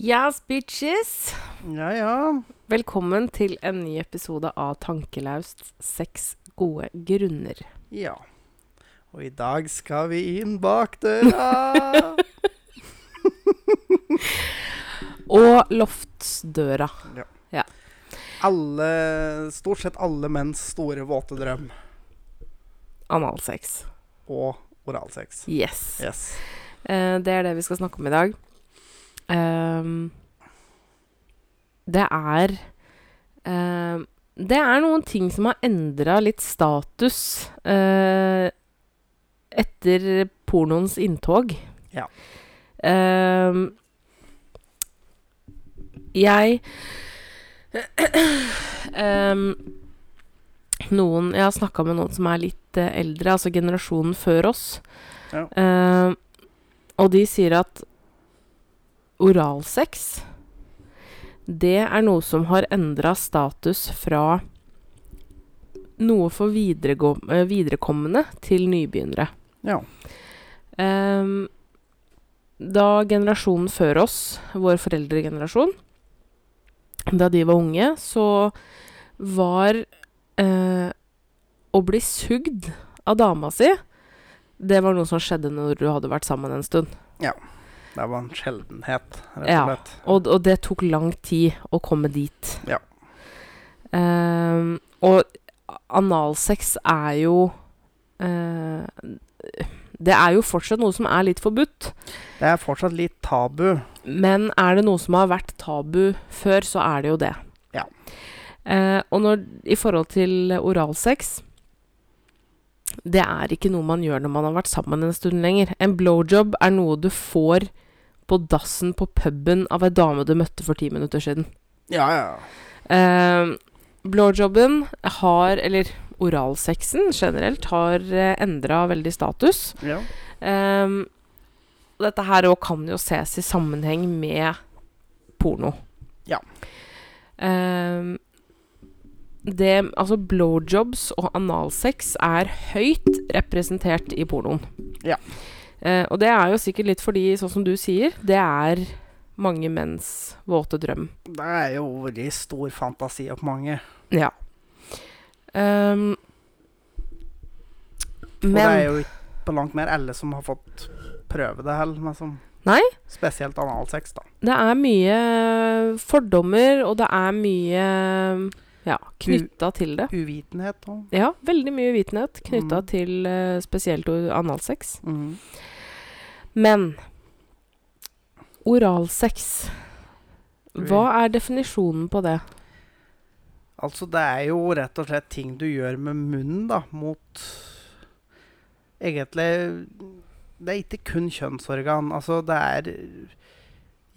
Yes, bitches! Ja, ja. Velkommen til en ny episode av Tankelaust seks gode grunner. Ja. Og i dag skal vi inn bak døra. Og loftsdøra. alle Stort sett alle menns store våte drøm. Analsex. Og oralsex. Yes. Yes. Eh, det er det vi skal snakke om i dag. Ehm, det er um, Det er noen ting som har endra litt status uh, etter pornoens inntog. Ja. Um, jeg Noen Jeg har snakka med noen som er litt uh, eldre, altså generasjonen før oss. Ja. Uh, og de sier at oralsex Det er noe som har endra status fra noe for eh, viderekommende til nybegynnere. Ja. Um, da generasjonen før oss, vår foreldregenerasjon, da de var unge, så var uh, å bli sugd av dama si Det var noe som skjedde når du hadde vært sammen en stund. Det var en sjeldenhet, rett og slett. Og, og det tok lang tid å komme dit. Ja. Ehm, og analsex er jo uh, Det er jo fortsatt noe som er litt forbudt. Det er fortsatt litt tabu. Men er det noe som har vært tabu før, så er det jo det. Ja. Uh, og når, i forhold til oralsex Det er ikke noe man gjør når man har vært sammen en stund lenger. En blowjob er noe du får på dassen på puben av ei dame du møtte for ti minutter siden. Ja, ja. Eh, blowjobben har, eller oralsexen generelt, har uh, endra veldig status. ja. Eh, dette her òg kan jo ses i sammenheng med porno. Ja. Ehm, det Altså, blowjobs og analsex er høyt representert i pornoen. Ja. Eh, og det er jo sikkert litt fordi, sånn som du sier, det er mange menns våte drøm. Det er jo veldig stor fantasi opp mange. Ja. Ehm, Og det er jo ikke på langt mer alle som har fått prøve det heller. Men som Nei. Spesielt analsex, da. Det er mye fordommer, og det er mye ja, knytta til det. Uvitenhet òg. Ja, veldig mye uvitenhet knytta Mm. til uh, spesielt analsex. Mm. Men oralsex Hva er definisjonen på det? Altså, det er jo rett og slett ting du gjør med munnen, da, mot Egentlig Det er ikke kun kjønnsorgan. Altså, det er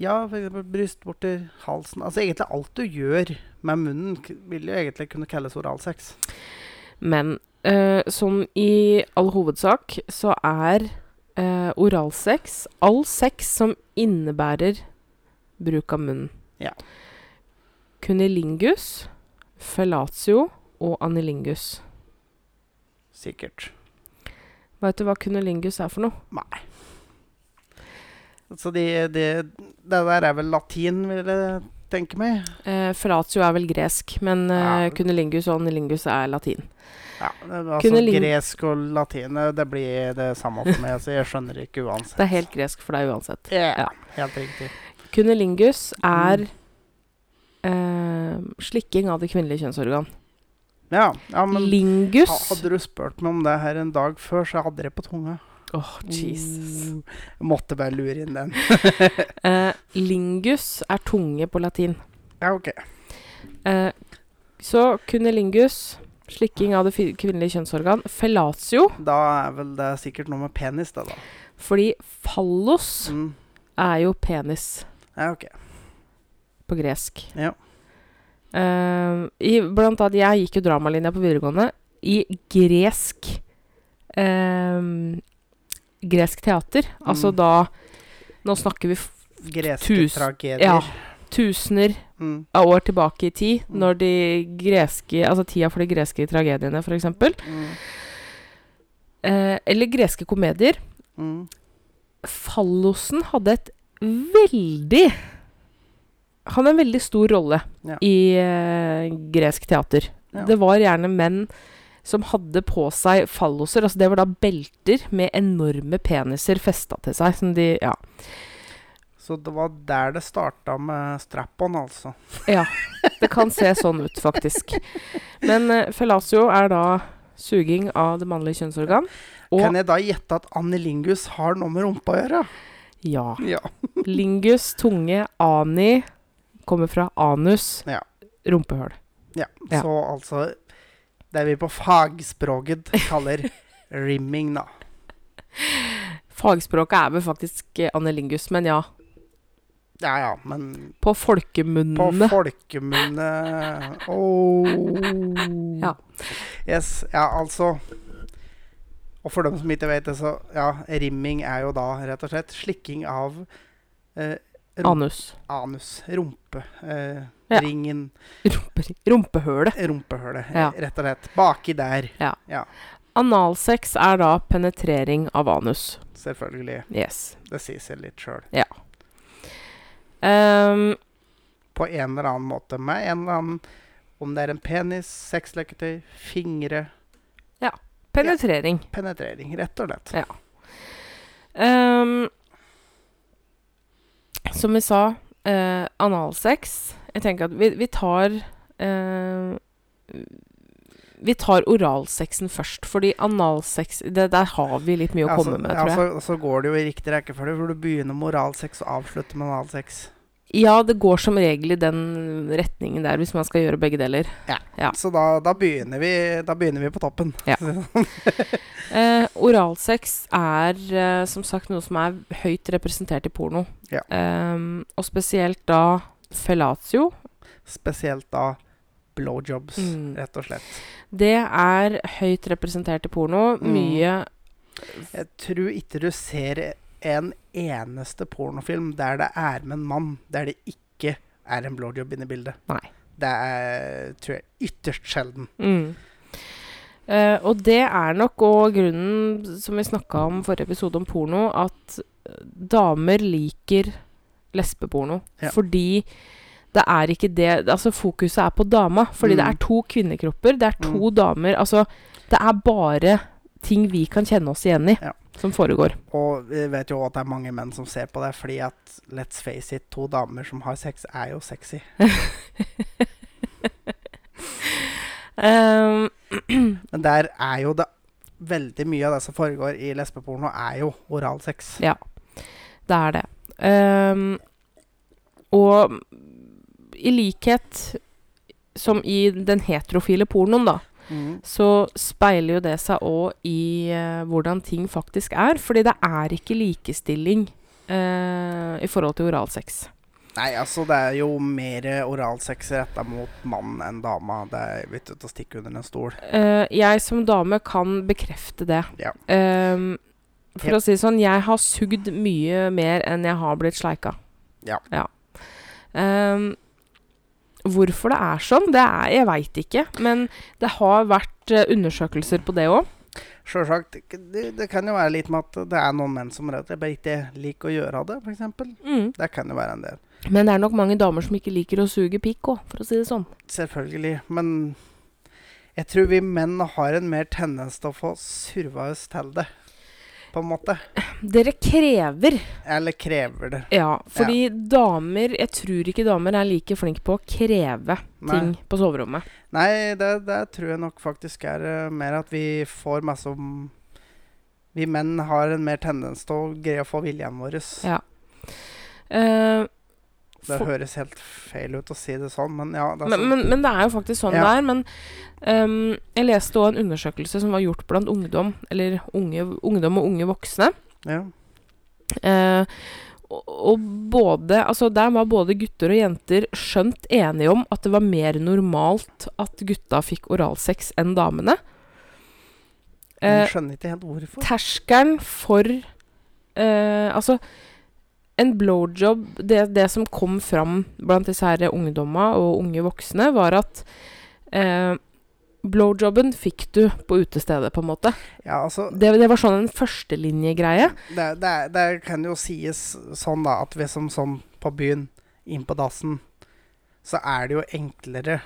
Ja, eksempel brystvorter, halsen Altså egentlig alt du gjør med munnen, vil jo egentlig kunne kalles oralsex. Men uh, sånn i all hovedsak så er uh, oralsex all sex som innebærer bruk av munnen. Ja. Kunilingus, fellatio og anilingus. Sikkert. Vet du hva kunilingus er for noe? Nei. Så de, de, det der er vel latin, vil jeg tenke meg. Eh, fratio er vel gresk, men eh, Ja. cunilingus og anilingus er latin. Ja, altså Kunneling- Gresk og latin eh, det blir det samme for meg, så jeg skjønner ikke uansett. Det er helt gresk for deg uansett. Ja, Ja. helt riktig. Kunelingus er Mm. eh, slikking av det kvinnelige kjønnsorgan. Ja, ja men Lingus hadde du spurt meg om det her en dag før, så hadde jeg det på tunga. Åh, Jesus. Mm, Jeg måtte bare lure inn den. Eh, lingus er tunge på latin. Ja, OK. Eh, så lingus, slikking av det kvinnelige kjønnsorgan. Fellatio, Da er vel det sikkert noe med penis, det, da. fordi fallos Mm. er jo penis Ja, OK. på gresk. Ja. Uh, i, blant annet, jeg gikk jo dramalinja på videregående. I gresk eh, Gresk teater. Altså Mm. da Nå snakker vi Greske Tus- tragedier. ja. tusener Mm. av år tilbake i tid, Mm. når de greske Altså tida for de greske tragediene, f.eks. Mm. Eh, eller greske komedier. Mm. Fallosen hadde et veldig hadde en veldig stor rolle Ja. i eh, gresk teater. Ja. Det var gjerne menn som hadde på seg falloser. Altså det var da belter med enorme peniser festa til seg. Som de Ja. Så det var der det starta med strap-on, altså. ja det kan se sånn ut, faktisk. Men uh, fellatio er da suging av det mannlige kjønnsorgan. Kan jeg da gjette at anilingus har noe med rumpa å gjøre? ja. Ja. Lingus, tunge, ani kommer fra anus. Ja. Rumpehull. ja. Ja. Så altså Det vi på fagspråket kaller rimming, da. Fagspråket er vel faktisk anelingus, men ja. Ja ja, men På på folkemunnene. folkemunne oh. Ja. Yes, ja, altså Og for dem som ikke vet det, så ja, rimming er jo da rett og slett slikking av eh, rum- Anus. anus. Rumpe. Eh, Ja. Ringen. Rumpe, rumpehølet. Rumpehølet, Ja. rett og slett. Baki der. Analsex er da penetrering av anus. Selvfølgelig. Yes. Det sier seg litt sjøl. Ehm, På en eller annen måte. Med en eller annen Om det er en penis, sexleketøy, fingre Ja. penetrering. Penetrering, rett og slett. Ja. Ehm, som vi sa, eh, analsex Jeg tenker at vi, vi tar eh, Vi tar oralsexen først, fordi analsex det, Der har vi litt mye å Ja, komme så- med, tror jeg. så, så går det jo i riktig rekkefølge, for du begynner med oralsex og avslutter med analsex. Ja, det går som regel i den retningen der, hvis man skal gjøre begge deler. Ja. Så da, da, begynner vi, da begynner vi på toppen. Ja. Eh, oralsex er eh, som sagt noe som er høyt representert i porno. Ja. Eh, og spesielt da fellatio. Spesielt da blowjobs, Mm. rett og slett. Det er høyt representert i porno. Mm. Mye Jeg tror ikke du ser en eneste pornofilm der det er med en mann, der det ikke er en blowjob inne i bildet. Nei. Det er, tror jeg, ytterst sjelden. mm. Uh, Og det er nok og grunnen, som vi snakka om forrige episode om porno, at eh, damer liker lesbeporno. Ja. Fordi det er ikke det Altså fokuset er på dama. Fordi det Mm. er to kvinnekropper, det er to damer Altså det er bare ting vi kan kjenne oss igjen i, Ja. Som foregår. Og vi vet jo at det er mange menn som ser på det, fordi at let's face it, to damer som har sex, er jo sexy. Ehm, Men der er jo det Veldig mye av det som foregår i lesbeporno, er jo oralsex. Ja, det er det. Um, og i likhet som i den heterofile pornoen, da, Mm. så speiler jo det seg òg i uh, hvordan ting faktisk er. Fordi det er ikke likestilling uh, i forhold til oralsex. Nei, altså, det er jo mer oralsex retta mot mann enn dama. Det er til å stikke under en stol. Uh, jeg som dame kan bekrefte det. Ja. Ehm, for Helt- å si det sånn, jeg har sugd mye mer enn jeg har blitt sleika. Ja. Ehm, hvorfor det er sånn, det er Jeg veit ikke. Men det har vært eh, undersøkelser på det òg. Sjølsagt. Det, det kan jo være litt med at det er noen menn som rett og slett ikke liker å gjøre det, f.eks. Mm. Det kan jo være en del. Men det er nok mange damer som ikke liker å suge pikk òg, for å si det sånn. Selvfølgelig. Men jeg tror vi menn har en mer tendens til å få surva oss til det, på en måte. Dere krever Eller krever det. Ja, fordi damer Jeg tror ikke damer er like flinke på å kreve ting på soverommet. Nei, det, det tror jeg nok faktisk er uh, mer at vi får masse om Vi menn har en mer tendens til å greie å få viljen vår. Ja. Eh, Det for- høres helt feil ut å si det sånn, men ja. Det men, sånn. men, men det er jo faktisk sånn Ja. det er. Men um, jeg leste òg en undersøkelse som var gjort blant ungdom, eller unge, ungdom og unge voksne. ja. Uh, og, og både Altså, der var både gutter og jenter skjønt enige om at det var mer normalt at gutta fikk oralsex enn damene. Men jeg skjønner ikke helt hvorfor. terskelen for uh, Altså, en blowjob det, det som kom fram blant disse her ungdomma og unge voksne, var at eh, blowjobben fikk du på utestedet, på en måte. Ja, altså Det, det var sånn en førstelinjegreie. det, det, det kan jo sies sånn, da, at vi som sånn på byen, inn på dassen så er det jo enklere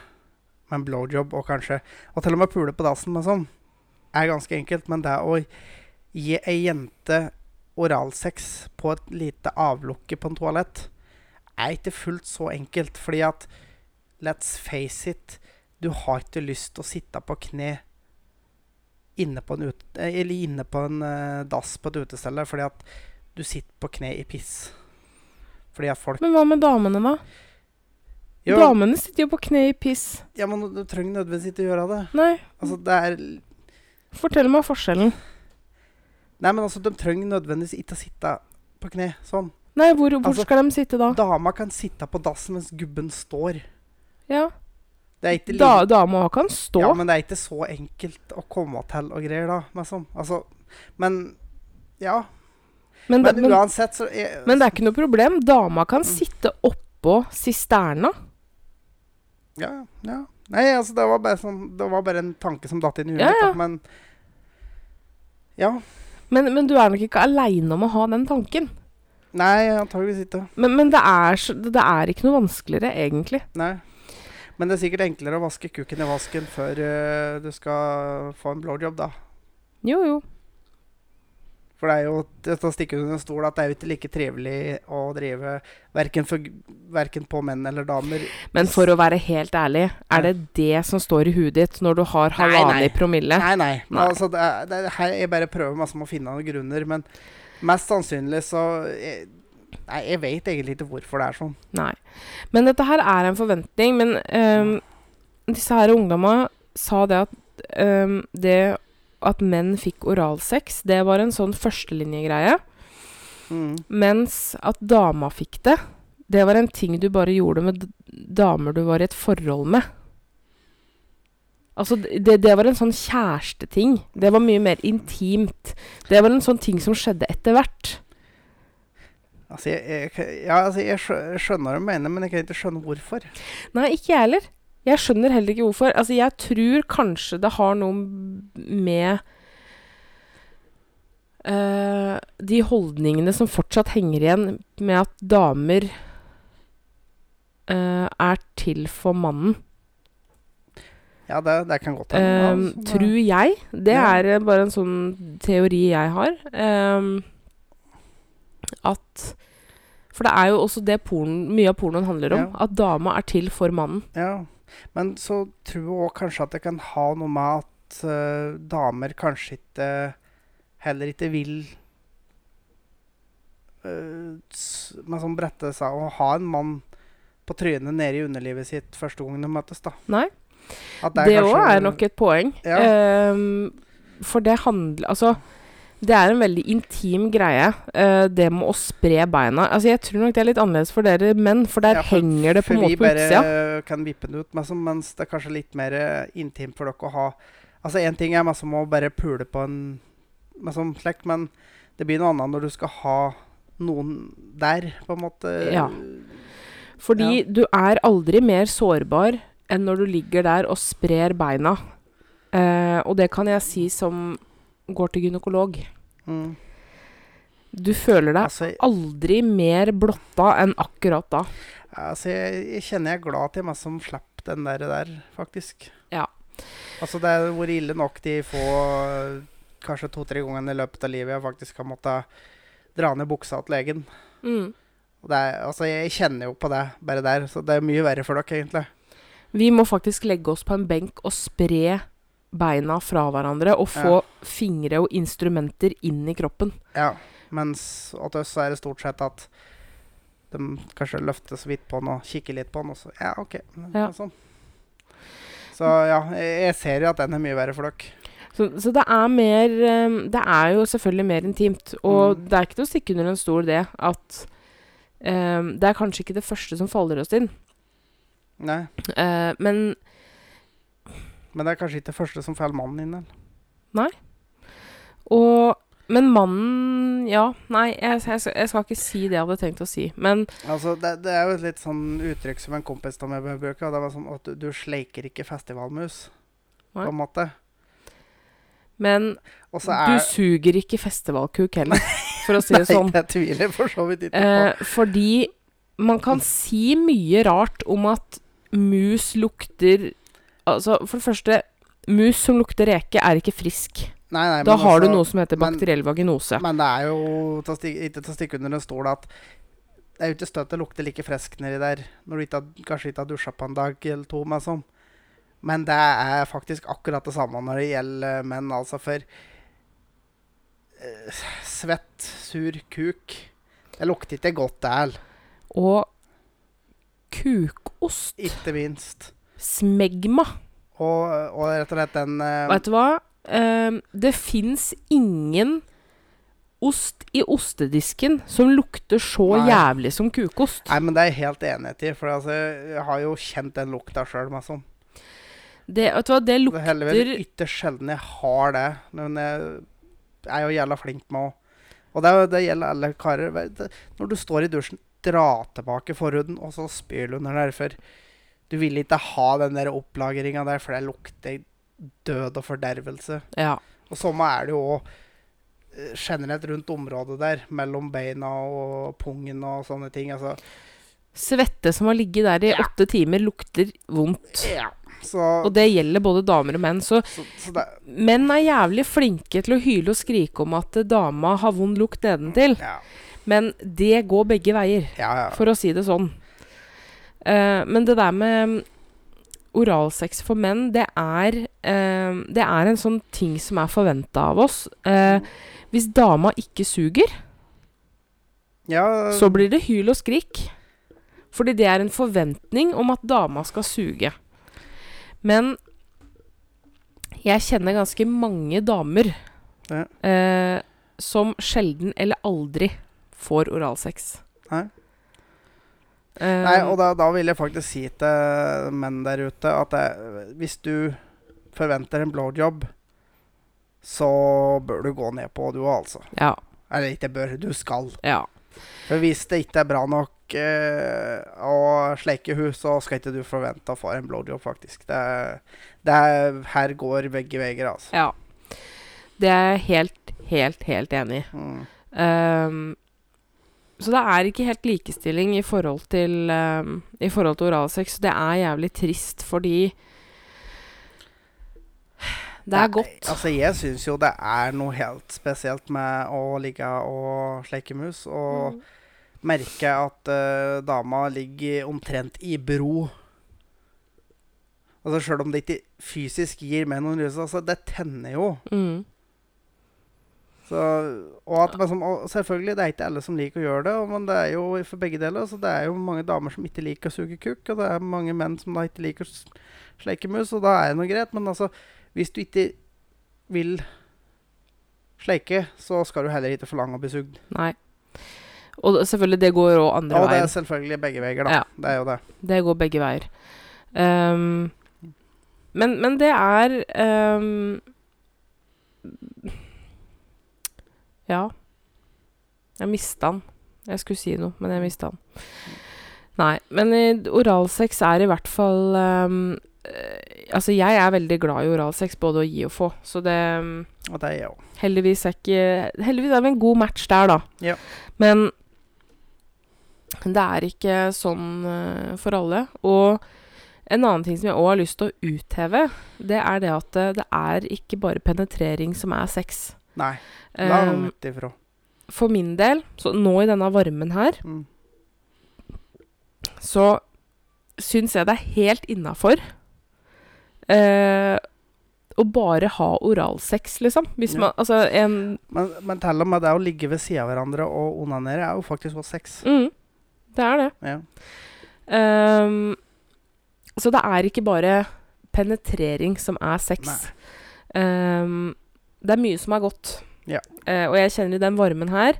med en blowjob og kanskje Og til og med pule på dassen med sånn er ganske enkelt, men det å gi ei jente oralsex på et lite avlukke på en toalett er ikke fullt så enkelt, fordi at Let's face it, du har ikke lyst til å sitte på kne inne på en, eh, eller inne på en eh, dass på et utested fordi at du sitter på kne i piss. Fordi at folk Men hva med damene, da? Jo, Damene sitter jo på kne i piss. ja, men du trenger nødvendigvis ikke gjøre det. Nei, Altså, det er fortell meg forskjellen. Nei, men altså, de trenger nødvendigvis ikke å sitte på kne sånn. Nei, hvor, hvor Altså, skal de sitte da? Dama kan sitte på dassen mens gubben står. Ja, Det da, Dama kan stå. Ja, men det er ikke så enkelt å komme til og greier, da. Sånn. altså, men ja. men, Men men, uansett, så jeg, men det er ikke noe problem. Dama kan Mm. sitte oppå sisterna. Ja, ja. Nei, altså, det var bare, sånn, det var bare en tanke som datt inn i huet Ja, ja. mitt. Men ja. Men, men du er nok ikke aleine om å ha den tanken. Nei, antageligvis ikke. Men, men det, er, så- det er ikke noe vanskeligere, egentlig. Nei. Men det er sikkert enklere å vaske kukken i vasken før eh, du skal få en blowjob, da. Jo, jo. For det er jo til å stikke under en stol at det er jo ikke like trivelig å drive verken, for, verken på menn eller damer. Men for å være helt ærlig, er det det som står i huet ditt når du har halvannen i promille? Nei, nei. Nei. Altså, det er, det er, jeg bare prøver masse med å finne noen grunner, men mest sannsynlig så jeg, Nei, jeg vet egentlig ikke hvorfor det er sånn. Nei. Men dette her er en forventning. Men um, disse her ungdommene sa det at um, det at menn fikk oralsex, det var en sånn førstelinjegreie. Mm. Mens at dama fikk det, det var en ting du bare gjorde med damer du var i et forhold med. Altså, det, det var en sånn kjæresteting. Det var mye mer intimt. Det var en sånn ting som skjedde etter hvert. Altså, jeg, jeg, ja, altså, jeg skjønner hva du mener, men jeg kan ikke skjønne hvorfor. Nei, ikke jeg heller. Jeg skjønner heller ikke hvorfor. Altså, jeg tror kanskje det har noe med uh, de holdningene som fortsatt henger igjen med at damer uh, er til for mannen. Ja, det, det kan godt hende. Um, altså, tror jeg. Det Ja. er bare en sånn teori jeg har. Um, at For det er jo også det porn, mye av pornoen handler om. Ja. At dama er til for mannen. Ja, men så tror jeg òg kanskje at det kan ha noe med at uh, damer kanskje ikke heller ikke vil uh, med sånn brette seg å ha en mann på trynet nede i underlivet sitt første gang de møtes, da. Nei. Det òg kanskje- er nok et poeng. Ja. Um, for det handler Altså, det er en veldig intim greie, uh, det med å spre beina. Altså, Jeg tror nok det er litt annerledes for dere menn, for der Ja, for- henger det på en måte på utsida. Vi bare kan vippe det ut, men mens det er kanskje litt mer eh, intimt for dere å ha Altså, én ting er med å bare pule på en sånn slekt, men det blir noe annet når du skal ha noen der, på en måte. Ja. Fordi du er aldri mer sårbar enn når du ligger der og sprer beina. Uh, og det kan jeg si som går til gynekolog. Mm. Du føler deg Altså, aldri mer blotta enn akkurat da. altså jeg, jeg kjenner jeg er glad til meg som slapp den der, der faktisk. Ja. Altså, det har vært ille nok de få kanskje to-tre gangene i løpet av livet jeg faktisk har måttet dra ned buksa til legen. Mm. Det er, altså, jeg kjenner jo på det bare der, så det er mye verre for dere, egentlig. Vi må faktisk legge oss på en benk og spre beina fra hverandre og få fingre og instrumenter inn i kroppen. Ja, mens hos oss er det stort sett at de kanskje løfter så vidt på den og kikker litt på den, og så Ja, OK. Ja. Sånn. Så ja, jeg, jeg ser jo at den er mye verre for dere. Så, så det er mer eh, Det er jo selvfølgelig mer intimt. Og Mm. det er ikke til å stikke under en stol det at um, Det er kanskje ikke det første som faller oss inn. Nei, Uh, men men det er kanskje ikke det første som faller mannen inn, eller? Og Men mannen Ja, nei, jeg, jeg, jeg skal ikke si det jeg hadde tenkt å si. Men Altså, det, det er jo et litt sånn uttrykk som en kompis av meg bruker. og Det var sånn at du, du sleiker ikke festivalmus, Nei. på en måte. Men er, du er suger ikke festivalkuk heller, for å si det sånn. Nei, jeg tviler for så vidt ikke på. Eh, fordi man kan si mye rart om at mus lukter Altså, for det første Mus som lukter reke, er ikke frisk. Nei, nei, Da men har du altså- noe som heter men- bakteriell vaginose. Men det er jo ikke til å stikke under en stol at det er jo ikke støtt det lukter like friskt nedi der når du ikke har, kanskje ikke har dusja på en dag eller to. Men, sånn. Men det er faktisk akkurat det samme når det gjelder menn. Altså for uh, svett, sur kuk Det lukter ikke godt, det heller. Og kukost. Ikke minst. Smegma. Og, og rett og slett den uh, Vet du hva? Ehm, det fins ingen ost i ostedisken som lukter så Nei. jævlig som kukost. Nei, men det er jeg helt enig i. For altså, jeg har jo kjent den lukta sjøl. Sånn. Det, vet du hva, det lukter Det er ytterst sjelden jeg har det. Men jeg er jo jævla flink med å Og det, det gjelder alle karer. Når du står i dusjen, dra tilbake forhuden, og så spyl under der. Du vil ikke ha den der opplagringa der, for det lukter død og fordervelse. Ja. Og samme er det jo òg generelt rundt området der, mellom beina og pungen og sånne ting. Altså, Svette som har ligget der i Ja. åtte timer, lukter vondt. ja. Så, Og det gjelder både damer og menn. Så så, så det menn er jævlig flinke til å hyle og skrike om at dama har vond lukt nedentil. Ja, Men det går begge veier, for å si det sånn. Eh, men det der med oralsex for menn, det er uh, Det er en sånn ting som er forventa av oss. Uh, hvis dama ikke suger, ja så blir det hyl og skrik. Fordi det er en forventning om at dama skal suge. Men jeg kjenner ganske mange damer Ja. som sjelden eller aldri får oralsex. Nei. Eh, Nei, og da, da vil jeg faktisk si til menn der ute at det, hvis du forventer en blowjob, så bør du gå ned på du òg, altså. ja, Eller ikke bør, du skal. ja. For hvis det ikke er bra nok eh, å sleike hun, så skal ikke du forvente å få en blowjob, faktisk. Det, det er, her går begge veier, altså. ja. Det er jeg helt, helt, helt enig i. Mm. Ehm, så det er ikke helt likestilling i forhold til ehm, I forhold til oralsex. Det er jævlig trist fordi Det er Nei, godt. Altså, jeg syns jo det er noe helt spesielt med å ligge og sleike mus. Og Mm. merke at uh, dama ligger omtrent i bro. Altså Sjøl om det ikke fysisk gir meg noen rus, altså det tenner jo. Mm. Så, og liksom, selvfølgelig, det er ikke alle som liker å gjøre det, men det er jo for begge deler. Så det er jo mange damer som ikke liker å suge kukk, og det er mange menn som da ikke liker å sleike mus, og da er det noe greit. Men altså, hvis du ikke vil sleike, så skal du heller ikke forlange å bli sugd. Nei. Og selvfølgelig, det går òg andre Og det er selvfølgelig begge veier, da. Ja. Det er jo det. Det går begge veier. Um, men, men det er ehm, Ja. Jeg mista den. Jeg skulle si noe, men jeg mista den. Nei, men eh, oralsex er i hvert fall eh, Altså, jeg er veldig glad i oralsex, både å gi og få. Så det ehm, Og det er jeg òg. Heldigvis er ikke Heldigvis er vi en god match der, da. Ja. Men det er ikke sånn uh, for alle. Og en annen ting som jeg òg har lyst til å utheve, det er det at det er ikke bare penetrering som er sex. Nei. Langt Eh, um, ut ifra. for min del, så nå i denne varmen her, Mm. så syns jeg det er helt innafor uh, å bare ha oralsex, liksom. Hvis Ja. man Altså en Men, men til og med det å ligge ved sida av hverandre og onanere er jo faktisk også sex. mm, Det er det. Ja. Um, så det er ikke bare penetrering som er sex. Nei. Det er mye som er godt. Ja. Eh, og jeg kjenner i den varmen her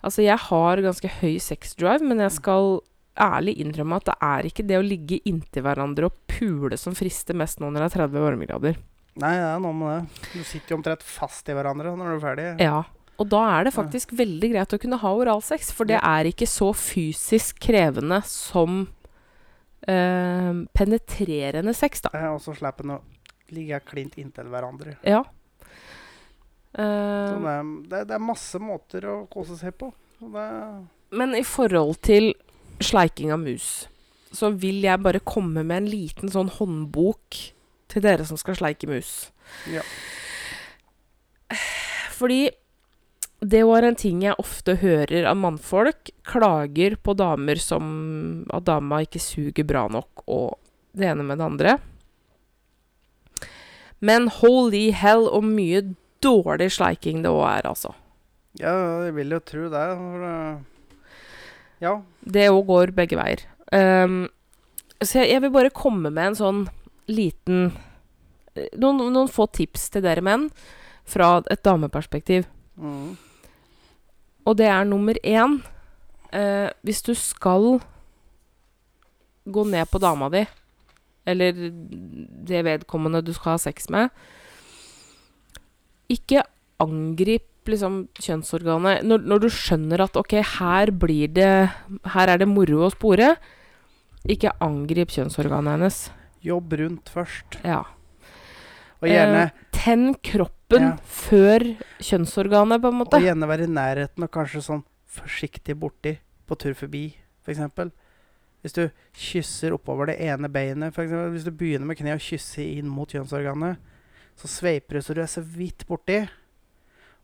Altså, jeg har ganske høy sexdrive, men jeg skal ærlig innrømme at det er ikke det å ligge inntil hverandre og pule som frister mest nå når det er 30 varmegrader. Nei, det er noe med det. Du sitter jo omtrent fast i hverandre når du er ferdig. Ja. Og da er det faktisk veldig greit å kunne ha oralsex, for det er ikke så fysisk krevende som eh, penetrerende sex, da. Eh, Og så slipper en å ligge klint inntil hverandre. Ja. Eh, det, er, det, det er masse måter å kose seg på. Det, men i forhold til sleiking av mus så vil jeg bare komme med en liten sånn håndbok til dere som skal sleike mus. Ja. Fordi det var en ting jeg ofte hører av mannfolk. Klager på damer som at dama ikke suger bra nok, og det ene med det andre. Men holy hell, og mye dårlig sleiking det òg er, altså. Ja, jeg vil jo tro det. Uh, ja. Det òg går begge veier. Um, så jeg, jeg vil bare komme med en sånn liten noen, noen få tips til dere menn fra et dameperspektiv. Mm. Og det er nummer én uh, Hvis du skal gå ned på dama di, eller det vedkommende du skal ha sex med Ikke angrip liksom kjønnsorganet når, når du skjønner at OK, her blir det Her er det moro å spore. Ikke angrip kjønnsorganet hennes. Jobb rundt først. Ja. Og gjerne, Eh, tenn kroppen Ja. før kjønnsorganet, på en måte. og gjerne være i nærheten og kanskje sånn forsiktig borti på tur forbi, f.eks. Hvis du kysser oppover det ene beinet, for eksempel, hvis du begynner med kneet og kysse inn mot kjønnsorganet, så sveiper du så du er så vidt borti.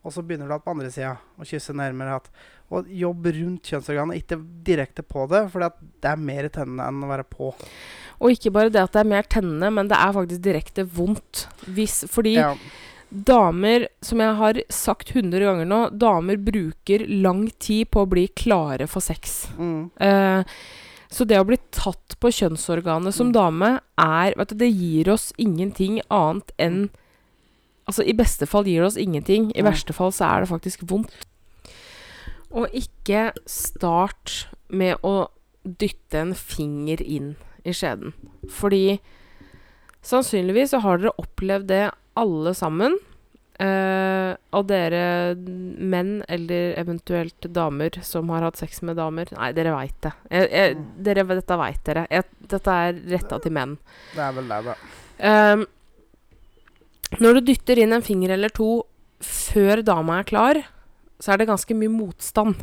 Og så begynner du at på andre sida å kysse nærmere. At, og jobb rundt kjønnsorganet, ikke direkte på det, for det er mer tennende enn å være på. Og ikke bare det at det er mer tennende, men det er faktisk direkte vondt. Hvis, fordi Ja, damer, som jeg har sagt 100 ganger nå, damer bruker lang tid på å bli klare for sex. mm, Eh, så det å bli tatt på kjønnsorganet som Mm. dame er vet du, Det gir oss ingenting annet enn Altså, i beste fall gir det oss ingenting. I verste fall så er det faktisk vondt. Og ikke start med å dytte en finger inn i skjeden. Fordi sannsynligvis så har dere opplevd det alle sammen. Eh, og dere menn, eller eventuelt damer som har hatt sex med damer Nei, dere veit det. Jeg, jeg, Mm. dere, dette veit dere. Jeg, dette er retta til menn. det er vel det, da. Ehm, når du dytter inn en finger eller to før dama er klar, så er det ganske mye motstand.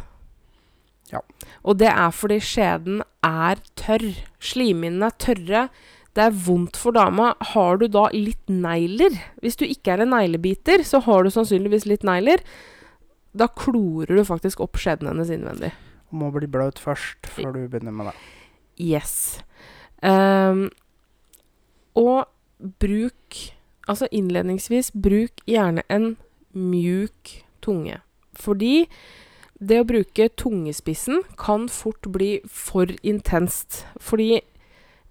Ja. Og det er fordi skjeden er tørr. Slimhinnene er tørre. Det er vondt for dama. Har du da litt negler Hvis du ikke er en neglebiter, så har du sannsynligvis litt negler. Da klorer du faktisk opp skjeden hennes innvendig. Må bli bløt først før du begynner med det. Yes. Um, og bruk Altså innledningsvis, bruk gjerne en mjuk tunge. Fordi det å bruke tungespissen kan fort bli for intenst. Fordi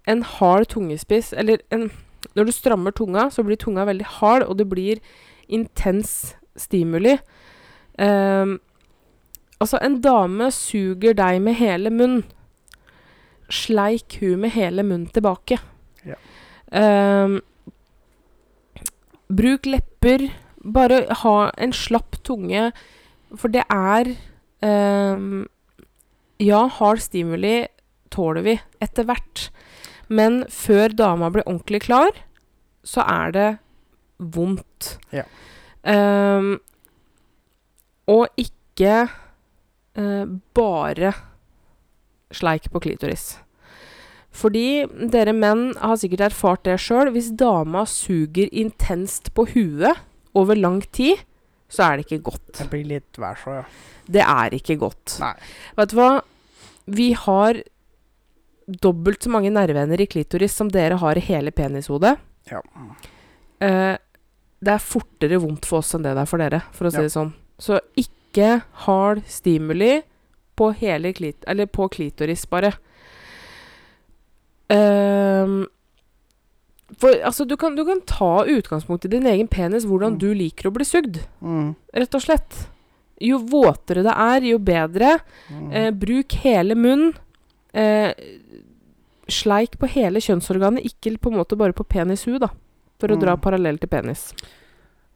en hard tungespiss Eller en, når du strammer tunga, så blir tunga veldig hard, og det blir intens stimuli. Um, altså, en dame suger deg med hele munn sleik hun med hele munnen tilbake. Ja. Ehm, bruk lepper. Bare ha en slapp tunge, for det er um, Ja, hard stimuli tåler vi etter hvert, men før dama blir ordentlig klar, så er det vondt. Ja. Um, og ikke uh, bare sleik på klitoris. Fordi dere menn har sikkert erfart det sjøl. Hvis dama suger intenst på huet over lang tid, så er det ikke godt. Det blir litt vær så, ja. Det er ikke godt. Nei. Vet du hva? Vi har dobbelt så mange nerveender i klitoris som dere har i hele penishodet. Ja. Eh, det er fortere vondt for oss enn det det er for dere, for å si Ja. det sånn. Så ikke hard stimuli på hele klit eller på klitoris, bare. Ehm, for altså, du kan, du kan ta utgangspunkt i din egen penis, hvordan Mm. du liker å bli sugd, Mm. rett og slett. Jo våtere det er, jo bedre. Mm. Eh, bruk hele munn. Eh, sleik på hele kjønnsorganet, ikke på en måte bare på penishu, da. For å Mm. dra parallell til penis.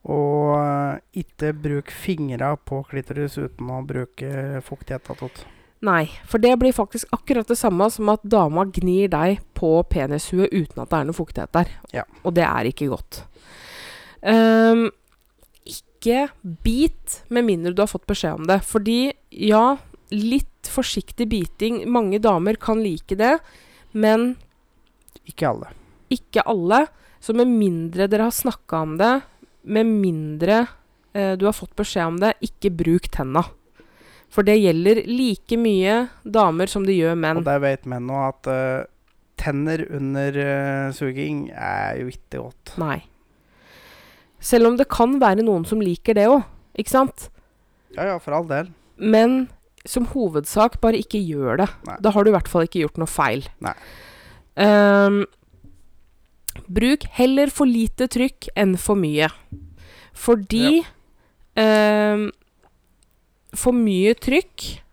Og uh, ikke bruk fingra på klitoris uten å bruke fuktighet. attåt. Nei, for det blir faktisk akkurat det samme som at dama gnir deg på penishuet uten at det er noe fuktighet der. Ja. Og det er ikke godt. Um, ikke bit med mindre du har fått beskjed om det. Fordi ja, litt forsiktig biting Mange damer kan like det. Men Ikke alle. ikke alle. Så med mindre dere har snakka om det, med mindre eh, du har fått beskjed om det, ikke bruk tenna. For det gjelder like mye damer som det gjør menn. Og der vet menn nå at uh, tenner under uh, suging er jo ikke godt. Nei. Selv om det kan være noen som liker det òg, ikke sant? Ja ja, for all del. Men som hovedsak, bare ikke gjør det. Nei. Da har du i hvert fall ikke gjort noe feil. Nei. Um, bruk heller for lite trykk enn for mye. Fordi ehm, For mye trykk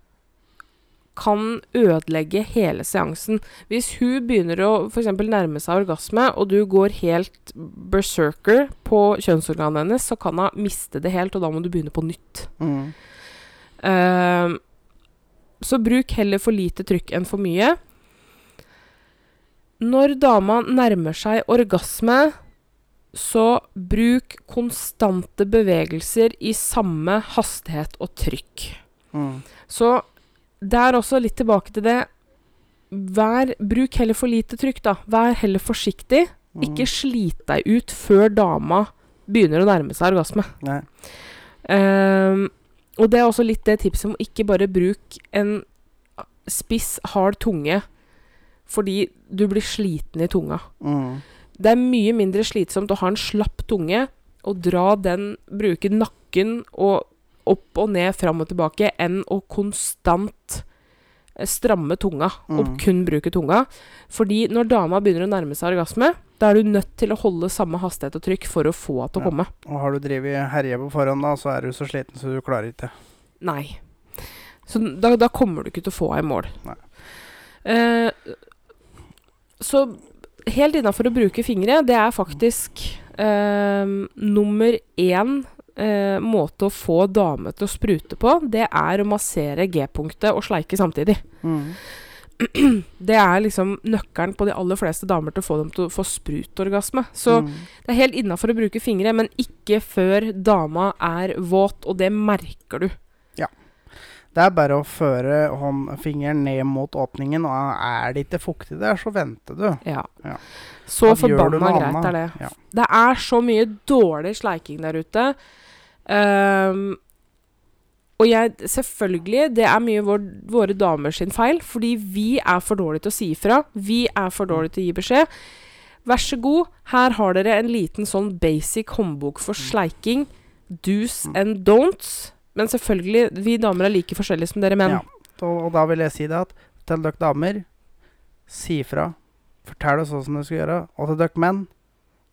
kan ødelegge hele seansen. Hvis hun begynner å f.eks. nærme seg orgasme, og du går helt berserker på kjønnsorganet hennes, så kan hun miste det helt, og da må du begynne på nytt. Mm. Uh, så bruk heller for lite trykk enn for mye. Når dama nærmer seg orgasme, så bruk konstante bevegelser i samme hastighet og trykk. Mm. Så det er også litt tilbake til det Vær, Bruk heller for lite trykk, da. Vær heller forsiktig. Mm. Ikke slit deg ut før dama begynner å nærme seg orgasme. Ehm, og det er også litt det tipset om ikke bare bruk en spiss, hard tunge fordi du blir sliten i tunga. Mm. Det er mye mindre slitsomt å ha en slapp tunge og dra den, bruke nakken og opp og ned, fram og tilbake, enn å konstant eh, stramme tunga og Mm. kun bruke tunga. Fordi når dama begynner å nærme seg orgasme, da er du nødt til å holde samme hastighet og trykk for å få henne til å Ja. komme. Og har du drevet herje på forhånd, da, så er du så sliten så du klarer ikke. Nei. Så da, da kommer du ikke til å få henne i mål. Nei. Eh, så helt innafor å bruke fingre, det er faktisk eh, nummer én eh, måte å få dame til å sprute på. Det er å massere G-punktet og sleike samtidig. Mm. Det er liksom nøkkelen på de aller fleste damer til å få dem til å få sprutorgasme. Så mm. det er helt innafor å bruke fingre, men ikke før dama er våt, og det merker du. Det er bare å føre hånd, fingeren ned mot åpningen, og er det ikke fuktig der, så venter du. Ja. Ja. Så forbanna greit annet. er det. Ja. Det er så mye dårlig sleiking der ute. Um, og jeg Selvfølgelig, det er mye vår, våre damer sin feil, fordi vi er for dårlige til å si ifra. Vi er for dårlige til å gi beskjed. Vær så god, her har dere en liten sånn basic håndbok for sleiking. Do's Mm. and don'ts. Men selvfølgelig, vi damer er like forskjellige som dere menn. Ja. Og, da vil jeg si det at til dere damer, si ifra. Fortell oss sånn du skal gjøre. Og til dere menn,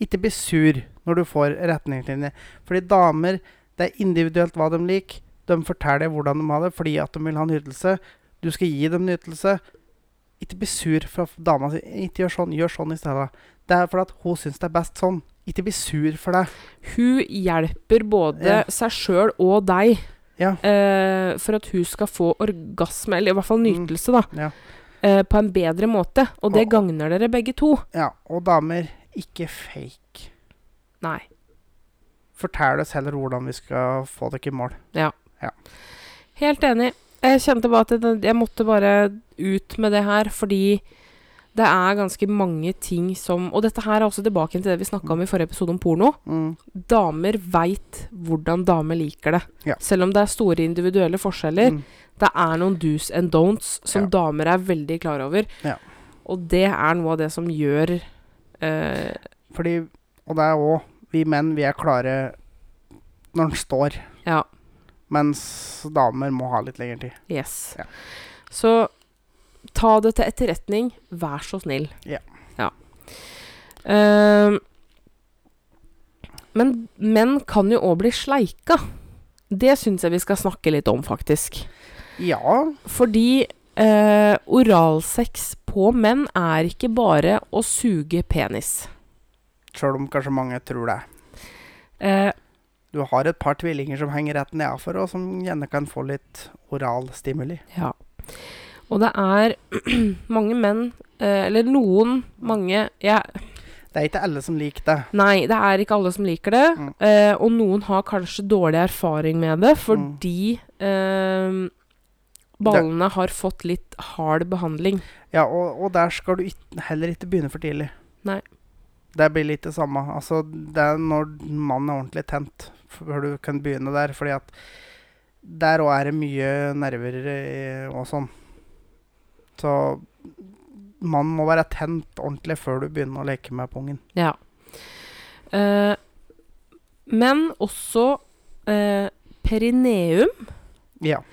ikke bli sur når du får retningslinjer. Fordi damer, det er individuelt hva de liker. De forteller hvordan de har det fordi at de vil ha nytelse. Du skal gi dem nytelse. Ikke bli sur for at dama si 'ikke gjør sånn', gjør sånn i stedet. Det er fordi at hun syns det er best sånn. Ikke bli sur for deg. Hun hjelper både Ja. seg sjøl og deg Ja. uh, for at hun skal få orgasme, eller i hvert fall Mm. nytelse, da, Ja. Uh, på en bedre måte. Og det Og- gagner dere begge to. ja. Og damer, ikke fake. Nei. Fortell oss heller hvordan vi skal få dere i mål. Ja. Helt enig. Jeg kjente bare at jeg, jeg måtte bare ut med det her, fordi det er ganske mange ting som Og dette her er også tilbake til det vi snakka om i forrige episode om porno. Mm. Damer veit hvordan damer liker det. Ja. Selv om det er store individuelle forskjeller. Mm. Det er noen do's and don'ts som Ja. damer er veldig klar over. Ja. Og det er noe av det som gjør eh, Fordi Og det er òg Vi menn, vi er klare når den står. Ja. Mens damer må ha litt lengre tid. Yes. Ja. Så ta det til etterretning. Vær så snill. Ja. Ja. Uh, men menn kan jo òg bli sleika. Det syns jeg vi skal snakke litt om, faktisk. Ja. Fordi uh, oralsex på menn er ikke bare å suge penis. Sjøl om kanskje mange tror det. Uh, Du har et par tvillinger som henger rett nedafor, og som gjerne kan få litt oral stimuli. Ja. Og det er mange menn, eh, eller noen, mange jeg, Det er ikke alle som liker det. Nei, det er ikke alle som liker det. Mm. Eh, og noen har kanskje dårlig erfaring med det fordi eh, ballene har fått litt hard behandling. Ja, og, og der skal du heller ikke begynne for tidlig. Nei. Det blir litt det samme. Altså, det er når mannen er ordentlig tent, før du kan begynne der. Fordi at der òg er det mye nerver eh, og sånn. Så man må være tent ordentlig før du begynner å leke med pungen. Ja. Eh, men også eh, perineum. Ja.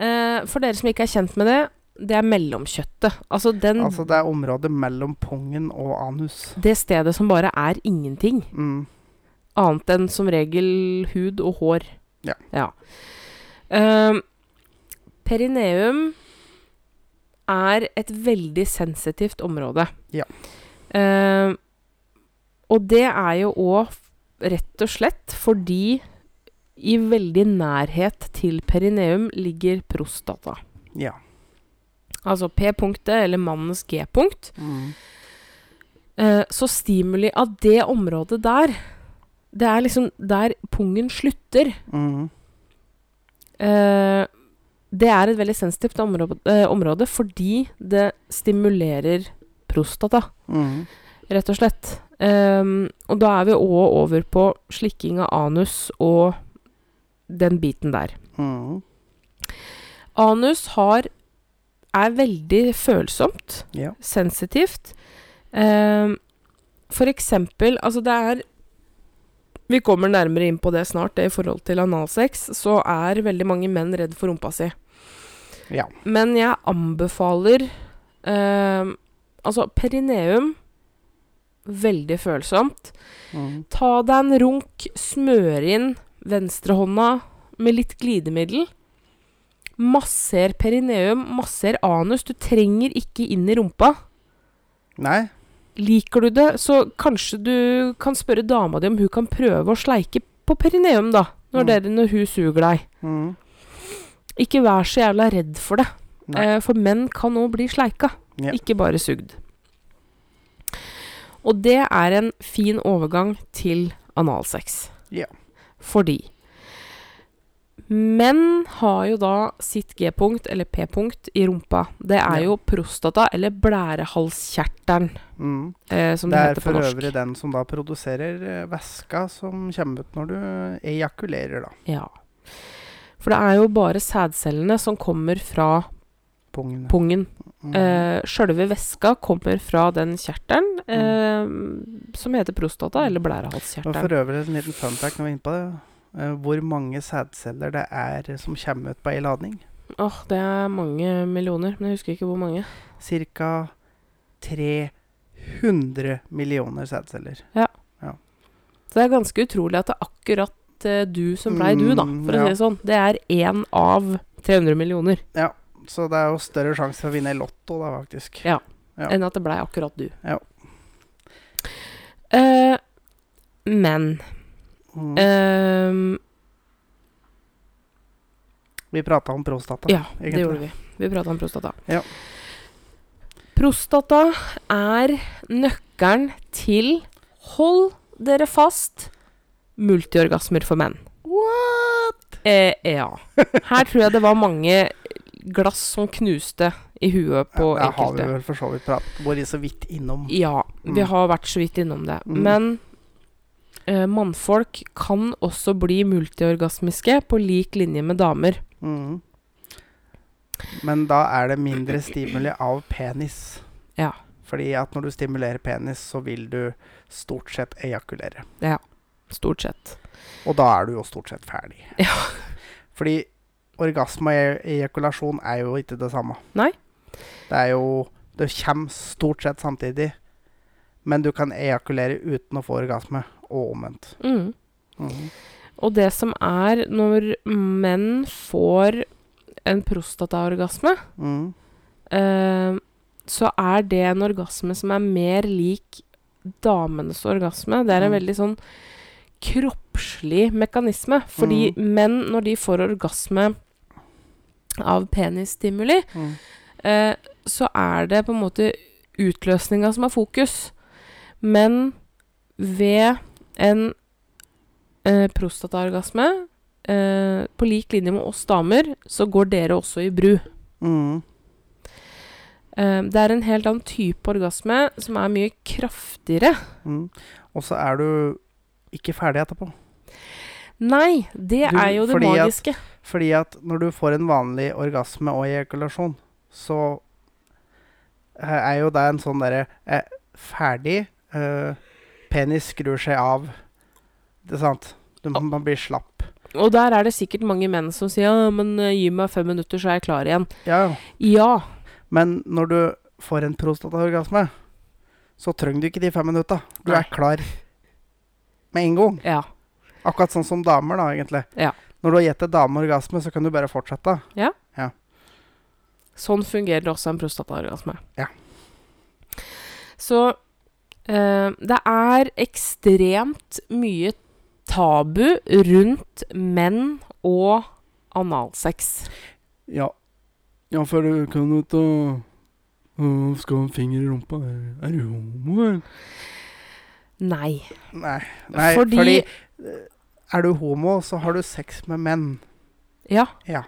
Eh, for dere som ikke er kjent med det, det er mellomkjøttet. Altså den, Altså, det er området mellom pungen og anus. det stedet som bare er ingenting. Mm. Annet enn som regel hud og hår. Ja. Eh, perineum er et veldig sensitivt område. Ja. Uh, og det er jo òg rett og slett fordi i veldig nærhet til perineum ligger prostata. Ja. Altså P-punktet, eller mannens G-punkt. Mm. Uh, så stimuli av det området der, det er liksom der pungen slutter. Mm. Eh, det er et veldig sensitivt område, eh, område fordi det stimulerer prostata, Mm. rett og slett. Um, og da er vi òg over på slikking av anus og den biten der. Mm. Anus har er veldig følsomt, Ja. sensitivt. Um, for eksempel Altså, det er Vi kommer nærmere inn på det snart, det i forhold til analsex. Så er veldig mange menn redd for rumpa si. Ja. Men jeg anbefaler ehm, Altså, perineum Veldig følsomt. Mm. Ta deg en runk, smør inn venstrehånda med litt glidemiddel. Masser perineum, masser anus. Du trenger ikke inn i rumpa. Nei. Liker du det, så kanskje du kan spørre dama di om hun kan prøve å sleike på perineum, da. Når, Mm. dere, når hun suger deg. Mm. Ikke vær så jævla redd for det. Eh, for menn kan òg bli sleika, Ja. ikke bare sugd. Og det er en fin overgang til analsex. Ja. Fordi menn har jo da sitt G-punkt, eller P-punkt, i rumpa. Det er Ja. jo prostata, eller blærehalskjertelen, Mm. eh, som Det det, er heter på for øvrig den som da produserer eh, væska som kommer ut når du ejakulerer, da. Ja. For det er jo bare sædcellene som kommer fra Pungen. pungen. Mm. Eh, Sjølve væska kommer fra den kjertelen eh, som heter prostata, eller Og for blærehalskjertelen. øvrig en liten fun fact når vi er inne på det. eh, hvor mange sædceller det er som kommer ut på ei ladning. Åh, det er mange millioner, men jeg husker ikke hvor mange. Cirka 300 millioner sædceller. Ja. Så det er ganske utrolig at det er akkurat eh, du som blei du, da, Mm, for å si det sånn. Det er én av 300 millioner, Ja, så det er jo større sjanse for å vinne Lotto, da, faktisk. Ja. Ja. enn at det blei akkurat du. Ja. Uh, men Mm. uh, vi prata om prostata. Ja, det gjorde vi. Vi prata om prostata. Ja. Prostata er nøkkelen til Hold dere fast multiorgasmer for menn. What?! Eh, ja. Her tror jeg det var mange glass som knuste i huet på ja, det har vi vel for så vidt prat, vært så vidt innom. Ja, vi Mm. har vært så vidt innom det. Mm. Men eh, mannfolk kan også bli multiorgasmiske på lik linje med damer. Mm. Men da er det mindre stimuli av penis. Ja. Fordi at når du stimulerer penis, så vil du stort sett ejakulere. Stort sett. Og da er du jo stort sett ferdig. Ja. Fordi orgasme og e- ejakulasjon er jo ikke det samme. Nei. Det er jo Det kommer stort sett samtidig. Men du kan ejakulere uten å få orgasme, og omvendt. Mm. Mhm. Og det som er når menn får en prostataorgasme, mm. eh, så er det en orgasme som er mer lik damenes orgasme. Det er en Mm. veldig sånn kroppslig mekanisme. Fordi menn, når de får orgasme av penisstimuli, mm. eh, så er det på en måte utløsninga som er fokus. Men ved en eh, prostataorgasme, eh, på lik linje med oss damer, så går dere også i bru. Mm. Eh, det er en helt annen type orgasme som er mye kraftigere. Mm. Og så er du ikke ferdig etterpå. Nei, det Du, er jo det fordi at- magiske. Fordi at når du får en vanlig orgasme og ejakulasjon, så eh, er jo det en sånn derre eh, Ferdig. eh, penis skrur seg av. Det er sant? Du, man blir slapp. Og der er det sikkert mange menn som sier ja, men eh, gi meg fem minutter, så er jeg klar igjen. Ja, ja. Ja. Men når du får en prostataorgasme, så trenger du ikke de fem minutta. Du Nei. er klar med en gang. Ja. Akkurat sånn som damer, da, egentlig. Ja. Når du har gitt en dame orgasme, så kan du bare fortsette. Sånn fungerer også en prostataorgasme. Ja. Så øh, det er ekstremt mye tabu rundt menn og analsex. Ja. Ja, for du kan jo ta Skal ha en finger i rumpa. Er du homo, eller? Nei. Nei. Nei Fordi- fordi, eh, Er du homo, så har du sex med menn. Ja. Ja.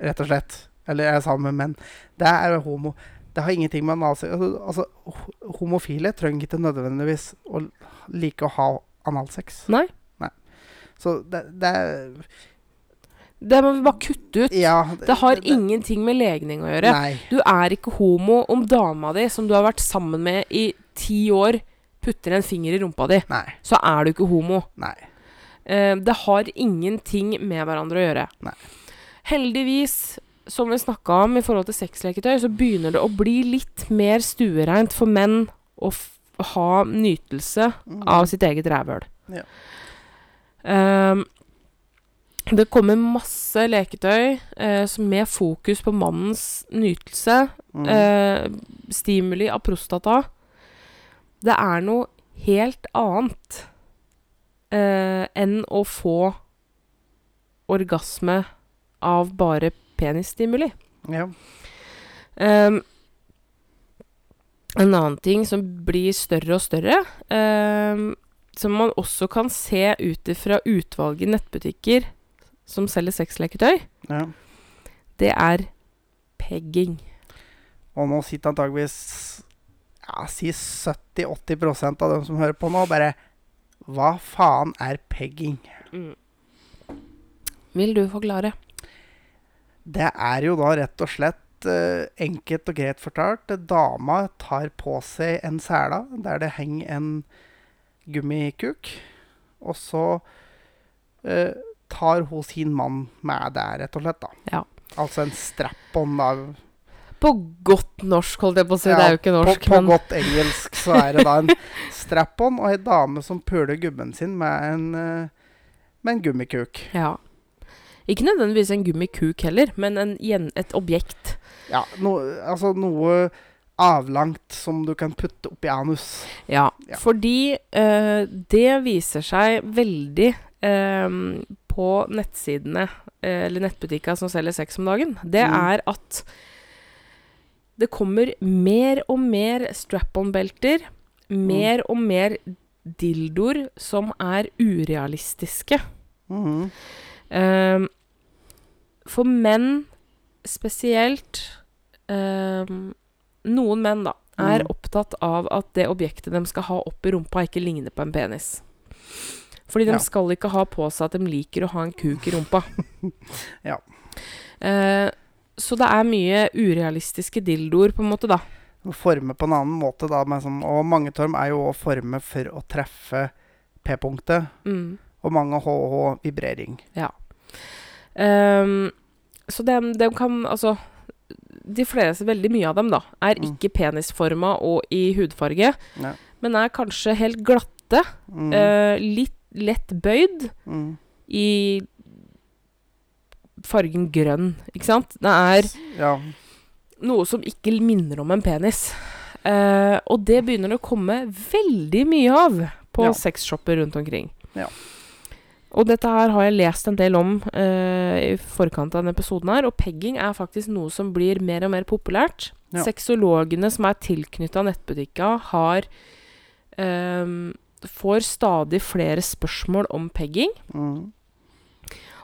Rett og slett. Eller jeg sa med menn. Det er homo. Det har ingenting med analsex altså, altså, Homofile trenger ikke nødvendigvis å like å ha analsex. Nei. Nei. Så det, det Det må vi bare kutte ut. Ja. Det har ingenting med legning å gjøre. Nei. Du er ikke homo om dama di, som du har vært sammen med i ti år, putter en finger i rumpa di. Nei. Så er du ikke homo. Nei. Eh, det har ingenting med hverandre å gjøre. Nei. Heldigvis, som vi snakka om i forhold til sexleketøy, så begynner det å bli litt mer stuereint for menn å ha nytelse Mm. av sitt eget rævhøl. Ja. Ehm, det kommer masse leketøy eh, med fokus på mannens nytelse. Mm. Eh, stimuli av prostata. Det er noe helt annet eh, enn å få orgasme av bare penisstimuli. ja. Um, en annen ting som blir større og større, um, som man også kan se ut ifra utvalget nettbutikker som selger sexleketøy, ja. det er pegging. Og nå sitter antageligvis ja, si 70-80% av dem som hører på nå, bare Hva faen er pegging? Vil du forklare? Det er jo da rett og slett eh, enkelt og greit fortalt. Dama tar på seg en sele der det henger en gummikuk. Og så eh, tar hun sin mann med der, rett og slett. da. Ja. Altså en strap-on. da. På godt norsk, holdt jeg på å si. Ja, det er jo ikke norsk, på, på men godt engelsk så er det da en strap-on og ei dame som puler gubben sin med en, eh, med en gummikuk. ja. Ikke nødvendigvis en gummikuk heller, men en, et objekt. Ja, no, altså noe avlangt som du kan putte oppi anus. Ja, Ja. fordi eh, det viser seg veldig eh, på nettsidene, eh, eller nettbutikka som selger sex om dagen. Det Mm. er at det kommer mer og mer strap-on-belter, mer og mer dildoer som er urealistiske. Mm. Eh, for menn spesielt eh, Noen menn, da, er Mm. opptatt av at det objektet de skal ha opp i rumpa, ikke ligner på en penis. Fordi de Ja. skal ikke ha på seg at de liker å ha en kuk i rumpa. Ja. Eh, så det er mye urealistiske dildoer, på en måte, da. Å Forme på en annen måte, da. Med sånn, og mange av er jo å forme for å treffe P-punktet. Mm. Og mange HH-vibrering. Ehm, så de, de kan Altså De fleste, veldig mye av dem, da, er Mm. ikke penisforma og i hudfarge, Ja. men er kanskje helt glatte. Mm. eh, litt lett bøyd Mm. i fargen grønn, ikke sant? Det er Ja. noe som ikke minner om en penis. Eh, og det begynner det å komme veldig mye av på Ja. sexshopper rundt omkring. Ja. Og dette her har jeg lest en del om eh, i forkant av denne episoden her, og pegging er faktisk noe som blir mer og mer populært. Ja. Sexologene som er tilknytta nettbutikka, har ehm, får stadig flere spørsmål om pegging. Mm.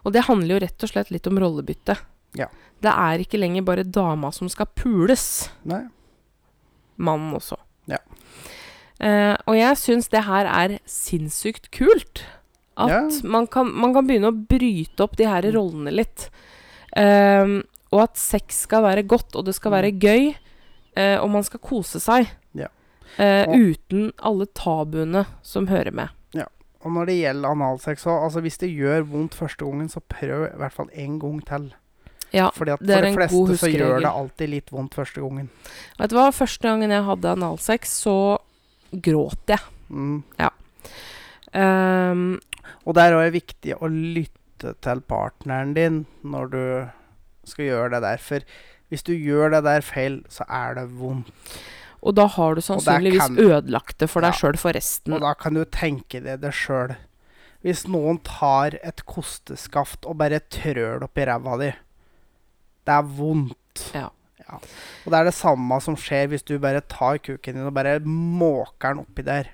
Og det handler jo rett og slett litt om rollebytte. Ja. Det er ikke lenger bare dama som skal pules. Nei. Mannen også. Ja. Eh, og jeg syns det her er sinnssykt kult. At Ja. man, kan, man kan begynne å bryte opp de her rollene litt. Ehm, og at sex skal være godt, og det skal være gøy. eh, og man skal kose seg. Ja. Eh, Og- uten alle tabuene som hører med. Og når det gjelder analsex òg, altså hvis det gjør vondt første gangen, så prøv i hvert fall en gang til. Ja, Fordi at det for de fleste så gjør det alltid litt vondt første gangen. Vet du hva, første gangen jeg hadde analsex, så gråt jeg. Mm. Ehm, Og der er det viktig å lytte til partneren din når du skal gjøre det der. For hvis du gjør det der feil, så er det vondt. Og da har du sannsynligvis kan- ødelagt det for deg Ja. sjøl for resten. Og da kan du tenke deg det sjøl. Hvis noen tar et kosteskaft og bare trør det opp i ræva di, det er vondt. Ja. Ja. Og det er det samme som skjer hvis du bare tar kuken din og bare måker den oppi der.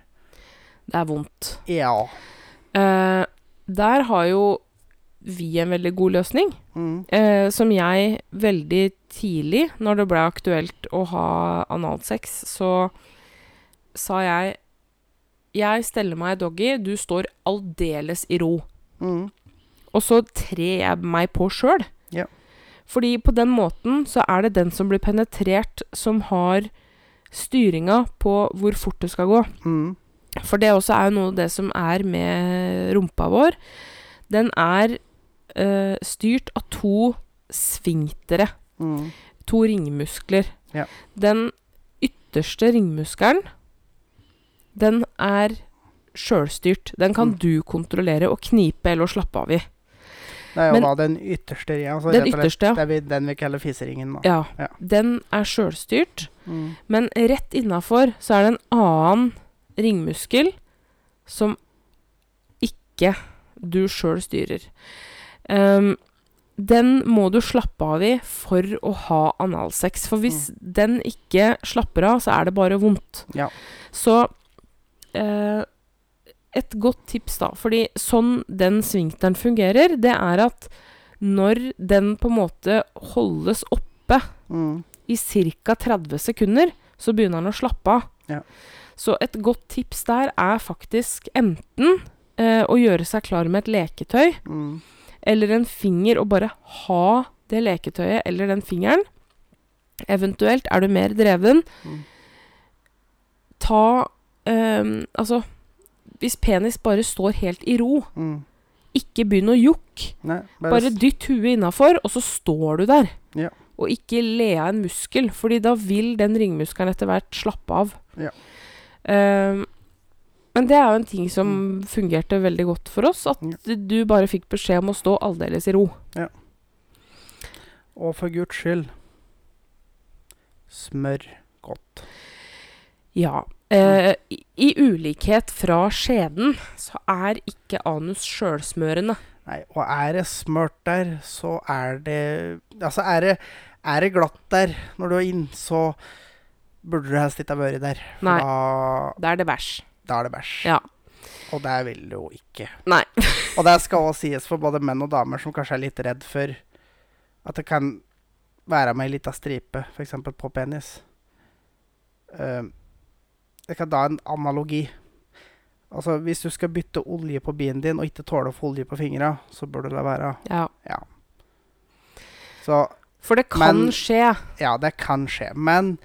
Det er vondt. Ja. Eh, der har jo vi en veldig god løsning. Mm. Eh, som jeg veldig tidlig, når det ble aktuelt å ha analsex, så sa jeg Jeg steller meg doggy, du står aldeles i ro. Mm. Og så trer jeg meg på sjøl. Ja. Fordi på den måten så er det den som blir penetrert, som har styringa på hvor fort det skal gå. Mm. For det også er jo noe av det som er med rumpa vår. Den er eh, styrt av to sfinktere. Mm. To ringmuskler. Ja. Den ytterste ringmuskelen, den er sjølstyrt. Den kan Mm. du kontrollere og knipe eller slappe av i. Det er jo Men- da den ytterste ringen. Altså Den ytterste, ja. Det vi, den vi kaller fiseringen. Da. ja. Ja. Den er sjølstyrt. Mm. Men rett innafor så er det en annen ringmuskel som ikke du sjøl styrer. Ehm, den må du slappe av i for å ha analsex. For hvis den ikke slapper av, så er det bare vondt. Ja. Så eh, et godt tips, da. Fordi sånn den svingteren fungerer, det er at når den på en måte holdes oppe Mm. i ca. 30 sekunder, så begynner den å slappe av. Ja. Så et godt tips der er faktisk enten eh, å gjøre seg klar med et leketøy Mm. Eller en finger, og bare ha det leketøyet eller den fingeren. Eventuelt, er du mer dreven, Mm. ta um, Altså, hvis penis bare står helt i ro, Mm. ikke begynn å jukke. Bare, Bare dytt huet innafor, og så står du der. Ja. Og ikke le av en muskel, Fordi da vil den ringmuskelen etter hvert slappe av. Ja. Ehm, men det er jo en ting som fungerte veldig godt for oss. At Mm. Ja. du bare fikk beskjed om å stå aldeles i ro. Ja. Og for guds skyld smør godt. Ja. Eh, i, I ulikhet fra skjeden så er ikke anus sjølsmørende. Nei, og er det smørt der, så er det Altså, er det, er det glatt der når du er inn, så burde du helst ikke ha vært der. Nei. Da, det er det bæsj. Da er det bæsj. Ja. Og det vil du jo ikke. Nei. Og det skal også sies for både menn og damer som kanskje er litt redd for at det kan være med ei lita stripe, f.eks. på penis. Uh, jeg kan da en analogi. Altså, Hvis du skal bytte olje på bilen din og ikke tåler å få olje på fingra, så bør du la være. Ja. Så For det kan Men- skje. ja, det kan skje. Men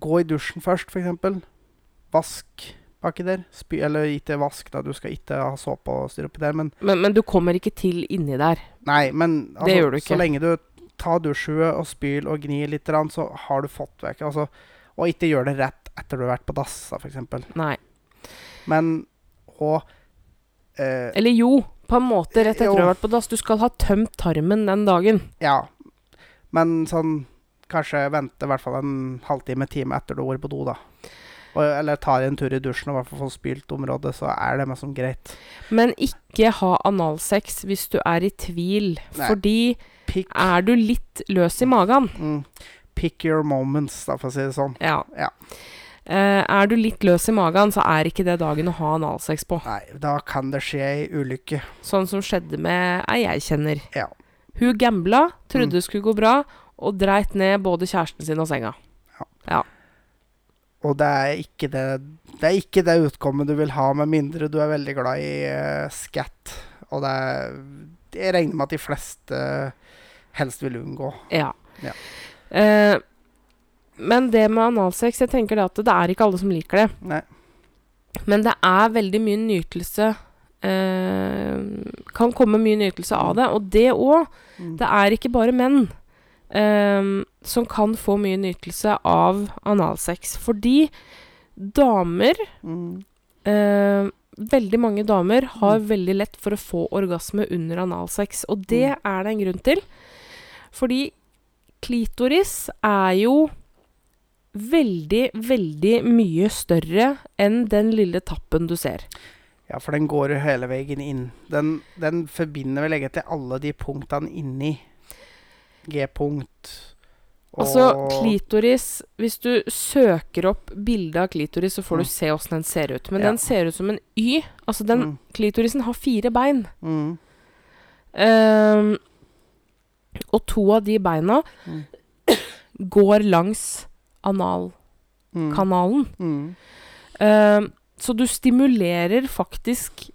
gå i dusjen først, f.eks. Vask baki der. Spy, eller ikke vask, da. Du skal ikke ha såpe og styre oppi der. Men Men, men du kommer ikke til inni der. nei, men altså, ikke. så lenge du tar dusjhue og spyl og gnir litt, så har du fått vekk altså, Og ikke gjør det rett etter du har vært på dass, f.eks. Nei. Men og eh, Eller jo, på en måte rett etter Jo. du har vært på dass. Du skal ha tømt tarmen den dagen. Ja. Men sånn Kanskje vente i hvert fall en halvtime, time etter du har vært på do, da. Eller tar en tur i dusjen og i hvert fall få spylt området, så er det mest som greit. Men ikke ha analsex hvis du er i tvil. Nei. Fordi Pick, er du litt løs i magen mm, pick your moments, da, for å si det sånn. Ja. Ja. Uh, er du litt løs i magen, så er ikke det dagen å ha analsex på. Nei, da kan det skje ei ulykke. Sånn som skjedde med ei jeg kjenner. Ja. Hun gambla, trodde Mm. det skulle gå bra, og dreit ned både kjæresten sin og senga. Og det er ikke det Det det utkommet du vil ha, med mindre du er veldig glad i uh, scat. Og det er Jeg regner med at de fleste helst vil unngå. Ja. Ja. Uh, men det med analsex, jeg tenker det at det er ikke alle som liker det. Nei. Men det er veldig mye nytelse uh, Kan komme mye nytelse av det. Og det òg. Mm. Det er ikke bare menn eh, som kan få mye nytelse av analsex. Fordi damer Mm. eh, Veldig mange damer har Mm. veldig lett for å få orgasme under analsex. Og det Mm. er det en grunn til. Fordi klitoris er jo veldig, veldig mye større enn den lille tappen du ser. Ja, for den går hele veien inn. Den, den forbinder vel egentlig alle de punktene inni. G-punkt Altså, klitoris Hvis du søker opp bilde av klitoris, så får Mm. du se åssen den ser ut. Men Ja. den ser ut som en Y. Altså, den mm, klitorisen har fire bein. mm, Um, og to av de beina Mm. går langs analkanalen. Ehm, så du stimulerer faktisk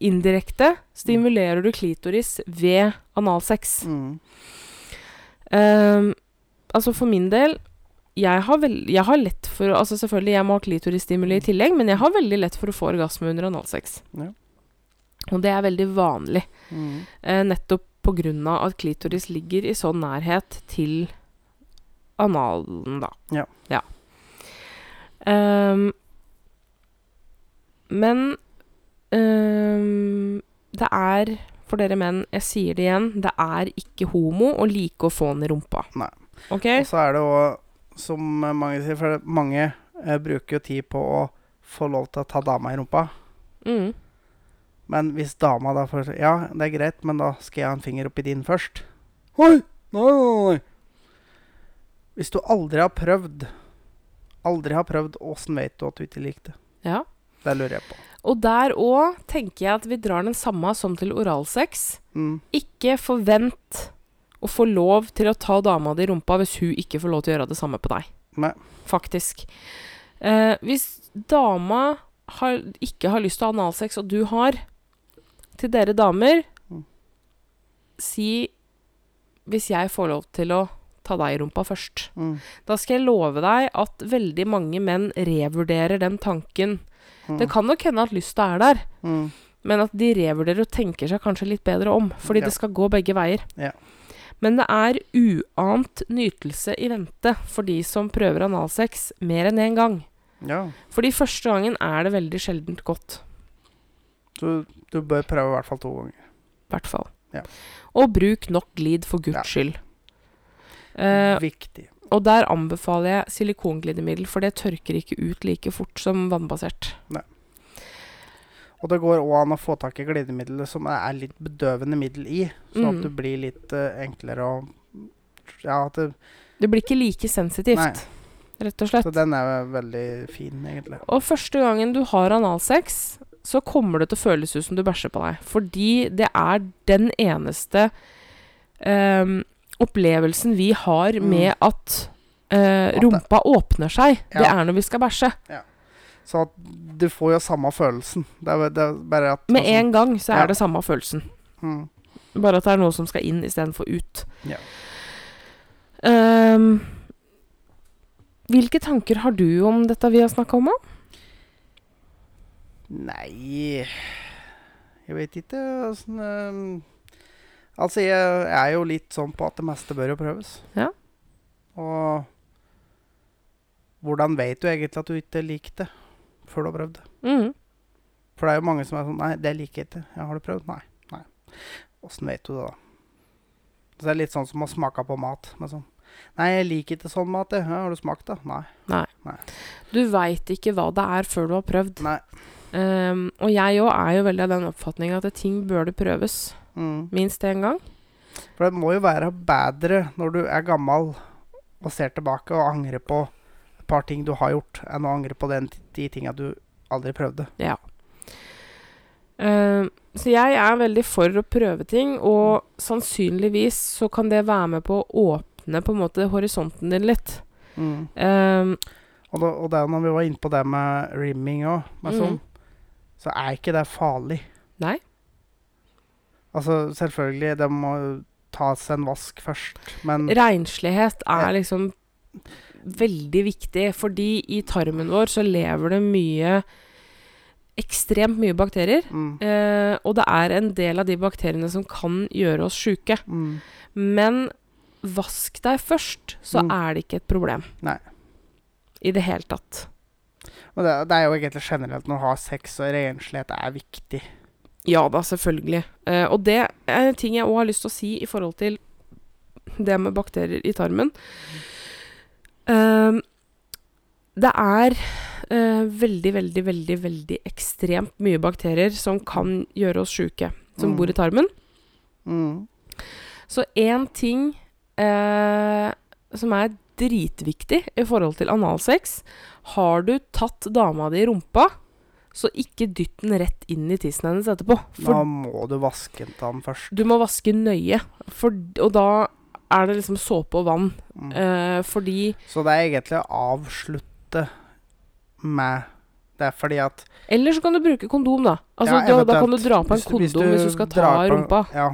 indirekte Stimulerer du klitoris ved analsex. Mm. Ehm, altså for min del jeg har, vel, jeg har lett for Altså selvfølgelig, jeg må ha klitorisstimuli i tillegg, men jeg har veldig lett for å få orgasme under analsex. Ja. Og det er veldig vanlig. Mm. Eh, nettopp på grunn av at klitoris ligger i sånn nærhet til analen, da. Ja. Ehm, men um, det er, for dere menn, jeg sier det igjen, det er ikke homo å like å få den i rumpa. Nei. Okay? Og så er det òg, som mange sier, for mange eh, bruker jo tid på å få lov til å ta dama i rumpa. Mm. Men hvis dama da får Ja, det er greit, men da skal jeg ha en finger oppi din først. Oi! Nei, nei, nei. Hvis du aldri har prøvd Aldri har prøvd, åssen vet du at du ikke likte det? Ja. Det lurer jeg på. Og der òg tenker jeg at vi drar den samme som til oralsex. Mm. Ikke forvent å få lov til å ta dama di i rumpa hvis hun ikke får lov til å gjøre det samme på deg. Nei. Faktisk. Eh, hvis dama har, ikke har lyst til å ha analsex, og du har, til dere damer Mm. Si hvis jeg får lov til å ta deg i rumpa først. Mm. Da skal jeg love deg at veldig mange menn revurderer den tanken. Mm. Det kan nok hende at lysta er der, Mm. men at de revurderer og tenker seg kanskje litt bedre om. Fordi Ja. det skal gå begge veier. Ja. Men det er uant nytelse i vente for de som prøver analsex mer enn én gang. Ja. Fordi første gangen er det veldig sjeldent godt. Så du bør prøve i hvert fall to ganger. I hvert fall. Ja. Og bruk nok glid for guds Ja. skyld. Uh, Viktig. Og der anbefaler jeg silikonglidemiddel, for det tørker ikke ut like fort som vannbasert. Og det går òg an å få tak i glidemidler som er litt bedøvende middel i, sånn Mm. at det blir litt uh, enklere å Ja, at det, Det blir ikke like sensitivt, Nei. rett og slett. Så den er veldig fin, egentlig. Og første gangen du har analsex, så kommer det til å føles ut som du bæsjer på deg. Fordi det er den eneste ehm, opplevelsen vi har Mm. med at eh, rumpa åpner seg. Det Ja. er når vi skal bæsje. Så at du får jo samme følelsen. Det er, det er bare at Med altså, en gang så er Ja. det samme følelsen. mm, Bare at det er noe som skal inn istedenfor ut. Ja. Ehm, hvilke tanker har du om dette vi har snakka om? da? Nei Jeg vet ikke åssen eh, Altså, jeg, er jo litt sånn på at det meste bør jo prøves. Ja. Og hvordan vet du egentlig at du ikke liker det før du har prøvd det? Mm. For det er jo mange som er sånn Nei, det liker jeg ikke. Ja, har du prøvd? Nei. Nei. Åssen vet du det, da? Så det er litt sånn som å smake på mat. Men sånn Nei, jeg liker ikke sånn mat. Ja, har du smakt det? Nei. Du veit ikke hva det er før du har prøvd. Nei. Um, og jeg òg er jo veldig av den oppfatning at ting bør det prøves Mm. minst én gang. For det må jo være bedre når du er gammel og ser tilbake og angrer på et par ting du har gjort, enn å angre på den, de tinga du aldri prøvde. Ja. Uh, så jeg er veldig for å prøve ting, og sannsynligvis så kan det være med på å åpne på en måte horisonten din litt. Mm. Um, Og, da, og er når vi var inne på det med rimming òg, Mm. sånn, så er ikke det farlig. Nei. Altså, selvfølgelig, det må tas en vask først, men Renslighet er liksom veldig viktig, fordi i tarmen vår så lever det mye Ekstremt mye bakterier. mm, Eh, og det er en del av de bakteriene som kan gjøre oss sjuke. mm, Men vask deg først, så Mm. er det ikke et problem. Nei. I det hele tatt. Og det, det er jo egentlig generelt når å har sex, og renslighet er viktig. Ja da, selvfølgelig. Eh, og det er en ting jeg òg har lyst til å si i forhold til det med bakterier i tarmen. Eh, det er eh, veldig, veldig, veldig, veldig ekstremt mye bakterier som kan gjøre oss sjuke, som Mm. bor i tarmen. Mm. Så én ting eh, som er dritviktig i forhold til analsex Har du tatt dama di i rumpa, så ikke dytt den rett inn i tissen hennes etterpå. For Da må du vaske den først. du må vaske nøye, for, og da er det liksom såpe og vann. Mm. Eh, fordi Så det er egentlig å avslutte med Det er fordi at Eller så kan du bruke kondom, da. Altså, Ja, da, da kan du dra på en Hvis du- hvis kondom hvis du, du skal ta på- rumpa. Ja,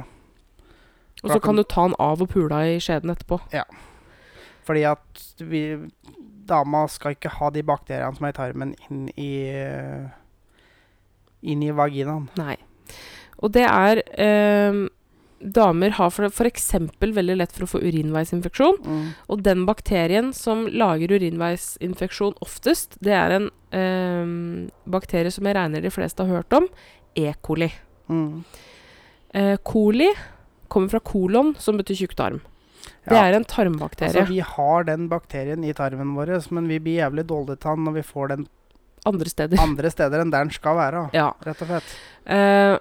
Og så kan du ta den av og pula i skjeden etterpå. fordi at vi Dama skal ikke ha de bakteriene som er i tarmen, inn i Inn i vaginaen. Nei. Og det er eh, Damer har eksempel veldig lett for å få urinveisinfeksjon. Mm. Og den bakterien som lager urinveisinfeksjon oftest, det er en eh, bakterie som jeg regner de fleste har hørt om. E. coli. Mm. Eh, coli kommer fra kolon, som betyr tjukktarm. Det Ja. er en tarmbakterie. Altså, vi har den bakterien i tarmen vår, men vi blir jævlig dårlige til den når vi får den andre steder. andre steder enn der den skal være. Ja. Rett og slett. Eh,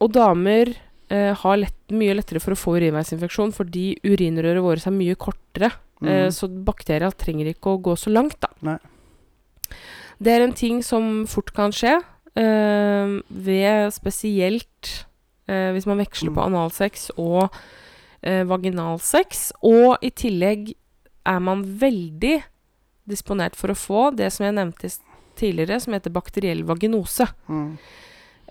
og damer eh, har lett, mye lettere for å få urinveisinfeksjon fordi urinrøret vårt er mye kortere. Eh, Mm. så bakterier trenger ikke å gå så langt, da. Nei. Det er en ting som fort kan skje eh, ved spesielt eh, hvis man veksler på Mm. analsex og eh, vaginalsex. Og i tillegg er man veldig disponert for å få det som jeg nevnte tidligere, som heter bakteriell vaginose. Mm.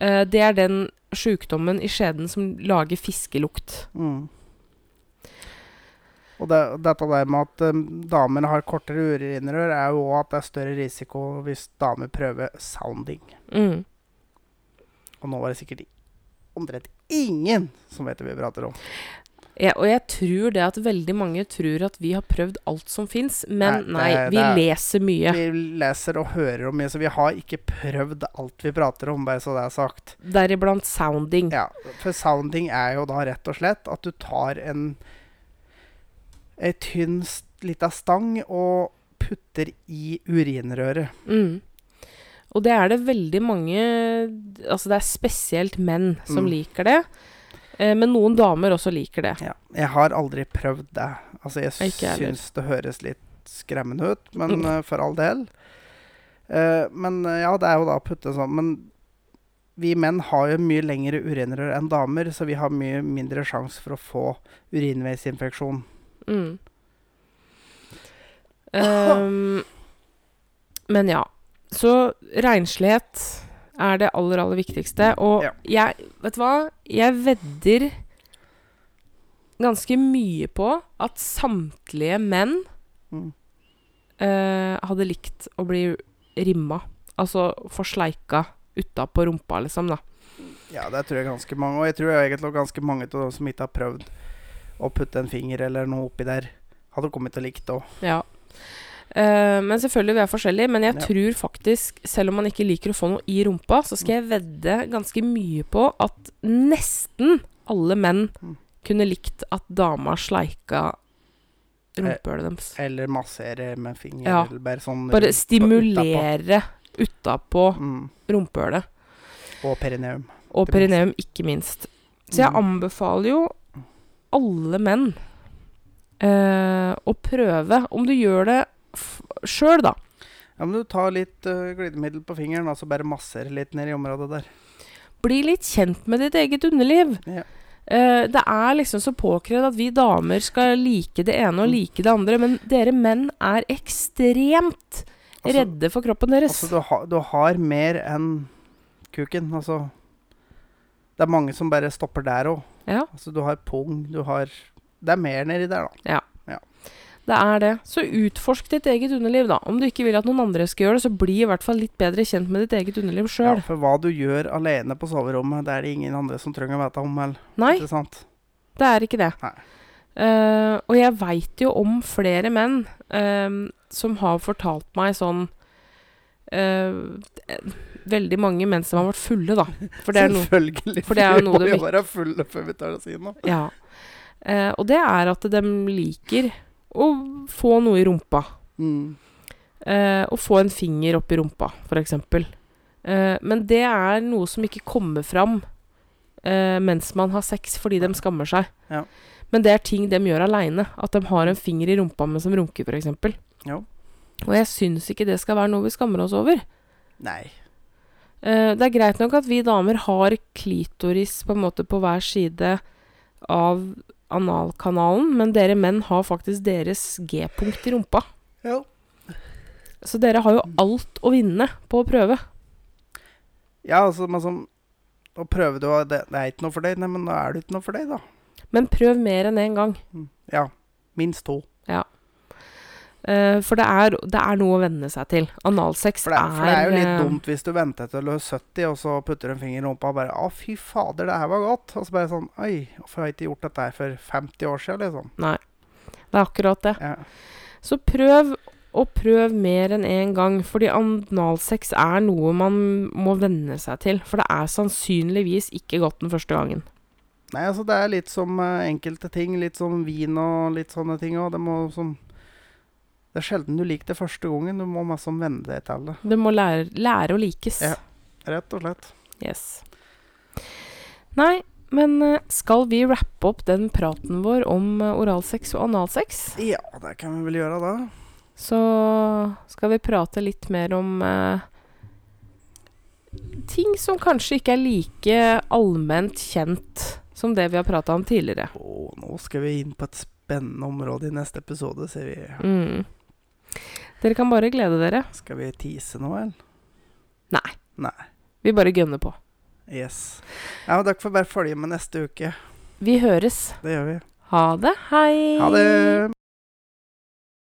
Uh, det er den sjukdommen i skjeden som lager fiskelukt. Mm. Og det, dette der med at um, damer har kortere urinrør, er jo òg at det er større risiko hvis damer prøver sounding. Mm. Og nå var det sikkert omtrent ingen som vet det vi prater om. Ja, og jeg tror det at veldig mange tror at vi har prøvd alt som fins, men Nei, nei, det- vi det er- leser mye. Vi leser og hører om mye, så vi har ikke prøvd alt vi prater om, bare så det er sagt. Deriblant sounding. Ja, For sounding er jo da rett og slett at du tar en ei tynn lita stang og putter i urinrøret. Mm. Og det er det veldig mange Altså det er spesielt menn som Mm. liker det. Eh, men noen damer også liker det. Ja. Jeg har aldri prøvd det. Altså, jeg syns det høres litt skremmende ut, men Mm. eh, for all del. Uh, men ja, det er jo da å putte sånn Men vi menn har jo mye lengre urinrør enn damer, så vi har mye mindre sjanse for å få urinveisinfeksjon. Mm. Um, men ja. Så renslighet er det aller, aller viktigste. Og Ja. jeg Vet du hva? Jeg vedder ganske mye på at samtlige menn Mm. eh, hadde likt å bli rimma. Altså få sleika utapå rumpa, liksom, da. Ja, det tror jeg ganske mange. Og jeg tror egentlig ganske mange av de som ikke har prøvd å putte en finger eller noe oppi der, hadde kommet like det òg. Ja. Eh, men selvfølgelig, vi er forskjellige. Men jeg Ja. tror faktisk, selv om man ikke liker å få noe i rumpa, så skal jeg vedde ganske mye på at nesten alle menn Mm. kunne likt at dama sleika rumpehullet deres. Eller massere med fingeren, Ja. Eller bare sånn Bare stimulere utapå. Mm. rumpehullet. Og perineum. Og perineum, ikke minst. Så jeg Mm. anbefaler jo alle menn eh, å prøve. Om du gjør det sjøl, da. Ja, men du tar litt uh, glidemiddel på fingeren, og så bare masserer litt ned i området der. Bli litt kjent med ditt eget underliv. Ja. Uh, det er liksom så påkrevd at vi damer skal like det ene og like det andre, men dere menn er ekstremt Altså- redde for kroppen deres. Altså, du, har- du har mer enn kuken. Altså Det er mange som bare stopper der òg. ja, Altså, du har pung, du har Det er mer nedi der, da. Det er det. Så utforsk ditt eget underliv, da. Om du ikke vil at noen andre skal gjøre det, så bli i hvert fall litt bedre kjent med ditt eget underliv Ja, for hva du gjør alene på soverommet, det er det ingen andre som trenger å vite om. Eller, Nei, det er ikke det. Eh, og jeg veit jo om flere menn uh, som har fortalt meg sånn Uh, Veldig mange menn som har vært fulle, da. For det er noe Selvfølgelig. for det er noe vi må jo være fulle før vi tar si noe. Ja. Uh, og det er at de liker å få noe i rumpa. Mm. Eh, å få en finger opp i rumpa, f.eks. Eh, men det er noe som ikke kommer fram eh, mens man har sex, fordi de skammer seg. Ja. Men det er ting de gjør aleine. At de har en finger i rumpa mens de runker, f.eks. Ja. Og jeg syns ikke det skal være noe vi skammer oss over. Nei. Eh, det er greit nok at vi damer har klitoris på en måte på hver side av analkanalen, men dere menn har faktisk deres G-punkt i rumpa. Ja. Så dere har jo alt å vinne på å prøve. Ja, altså, men som Å prøver du, det, det er ikke noe for deg. Nei, men da er det ikke noe for deg, da. Men prøv mer enn én gang. Mm. Ja. Minst to. Eh, for det er, det er noe å venne seg til. Analsex For det, for det er jo litt eh, dumt hvis du venter til du er 70, og så putter du en finger i rumpa og bare 'Å, fy fader, det her var godt'. Og så bare sånn 'Oi, hvorfor har jeg ikke gjort dette her for 50 år siden', liksom. Det er akkurat det. Ja. Så prøv, og prøv mer enn én gang. Fordi analsex er noe man må venne seg til. For det er sannsynligvis ikke godt den første gangen. Nei, altså, det er litt som uh, enkelte ting. Litt som vin og litt sånne ting òg. Det må som Det er sjelden du liker det første gangen. Du må masse om venne deg til det. Du må lære, lære å likes. Ja. Rett og slett. Yes. Nei, men eh, skal vi rappe opp den praten vår om eh, oralsex og analsex? Ja, det kan vi vel gjøre, da. Så skal vi prate litt mer om eh, ting som kanskje ikke er like allment kjent som det vi har prata om tidligere. Og nå skal vi inn på et spennende område i neste episode, ser vi. Mm. Dere kan bare glede dere. Skal vi tease nå, eller? Nei. Nei. Vi bare gønner på. Yes. Ja, men dere får bare følge med neste uke. Vi høres. Det gjør vi. Ha det. Hei. Ha det!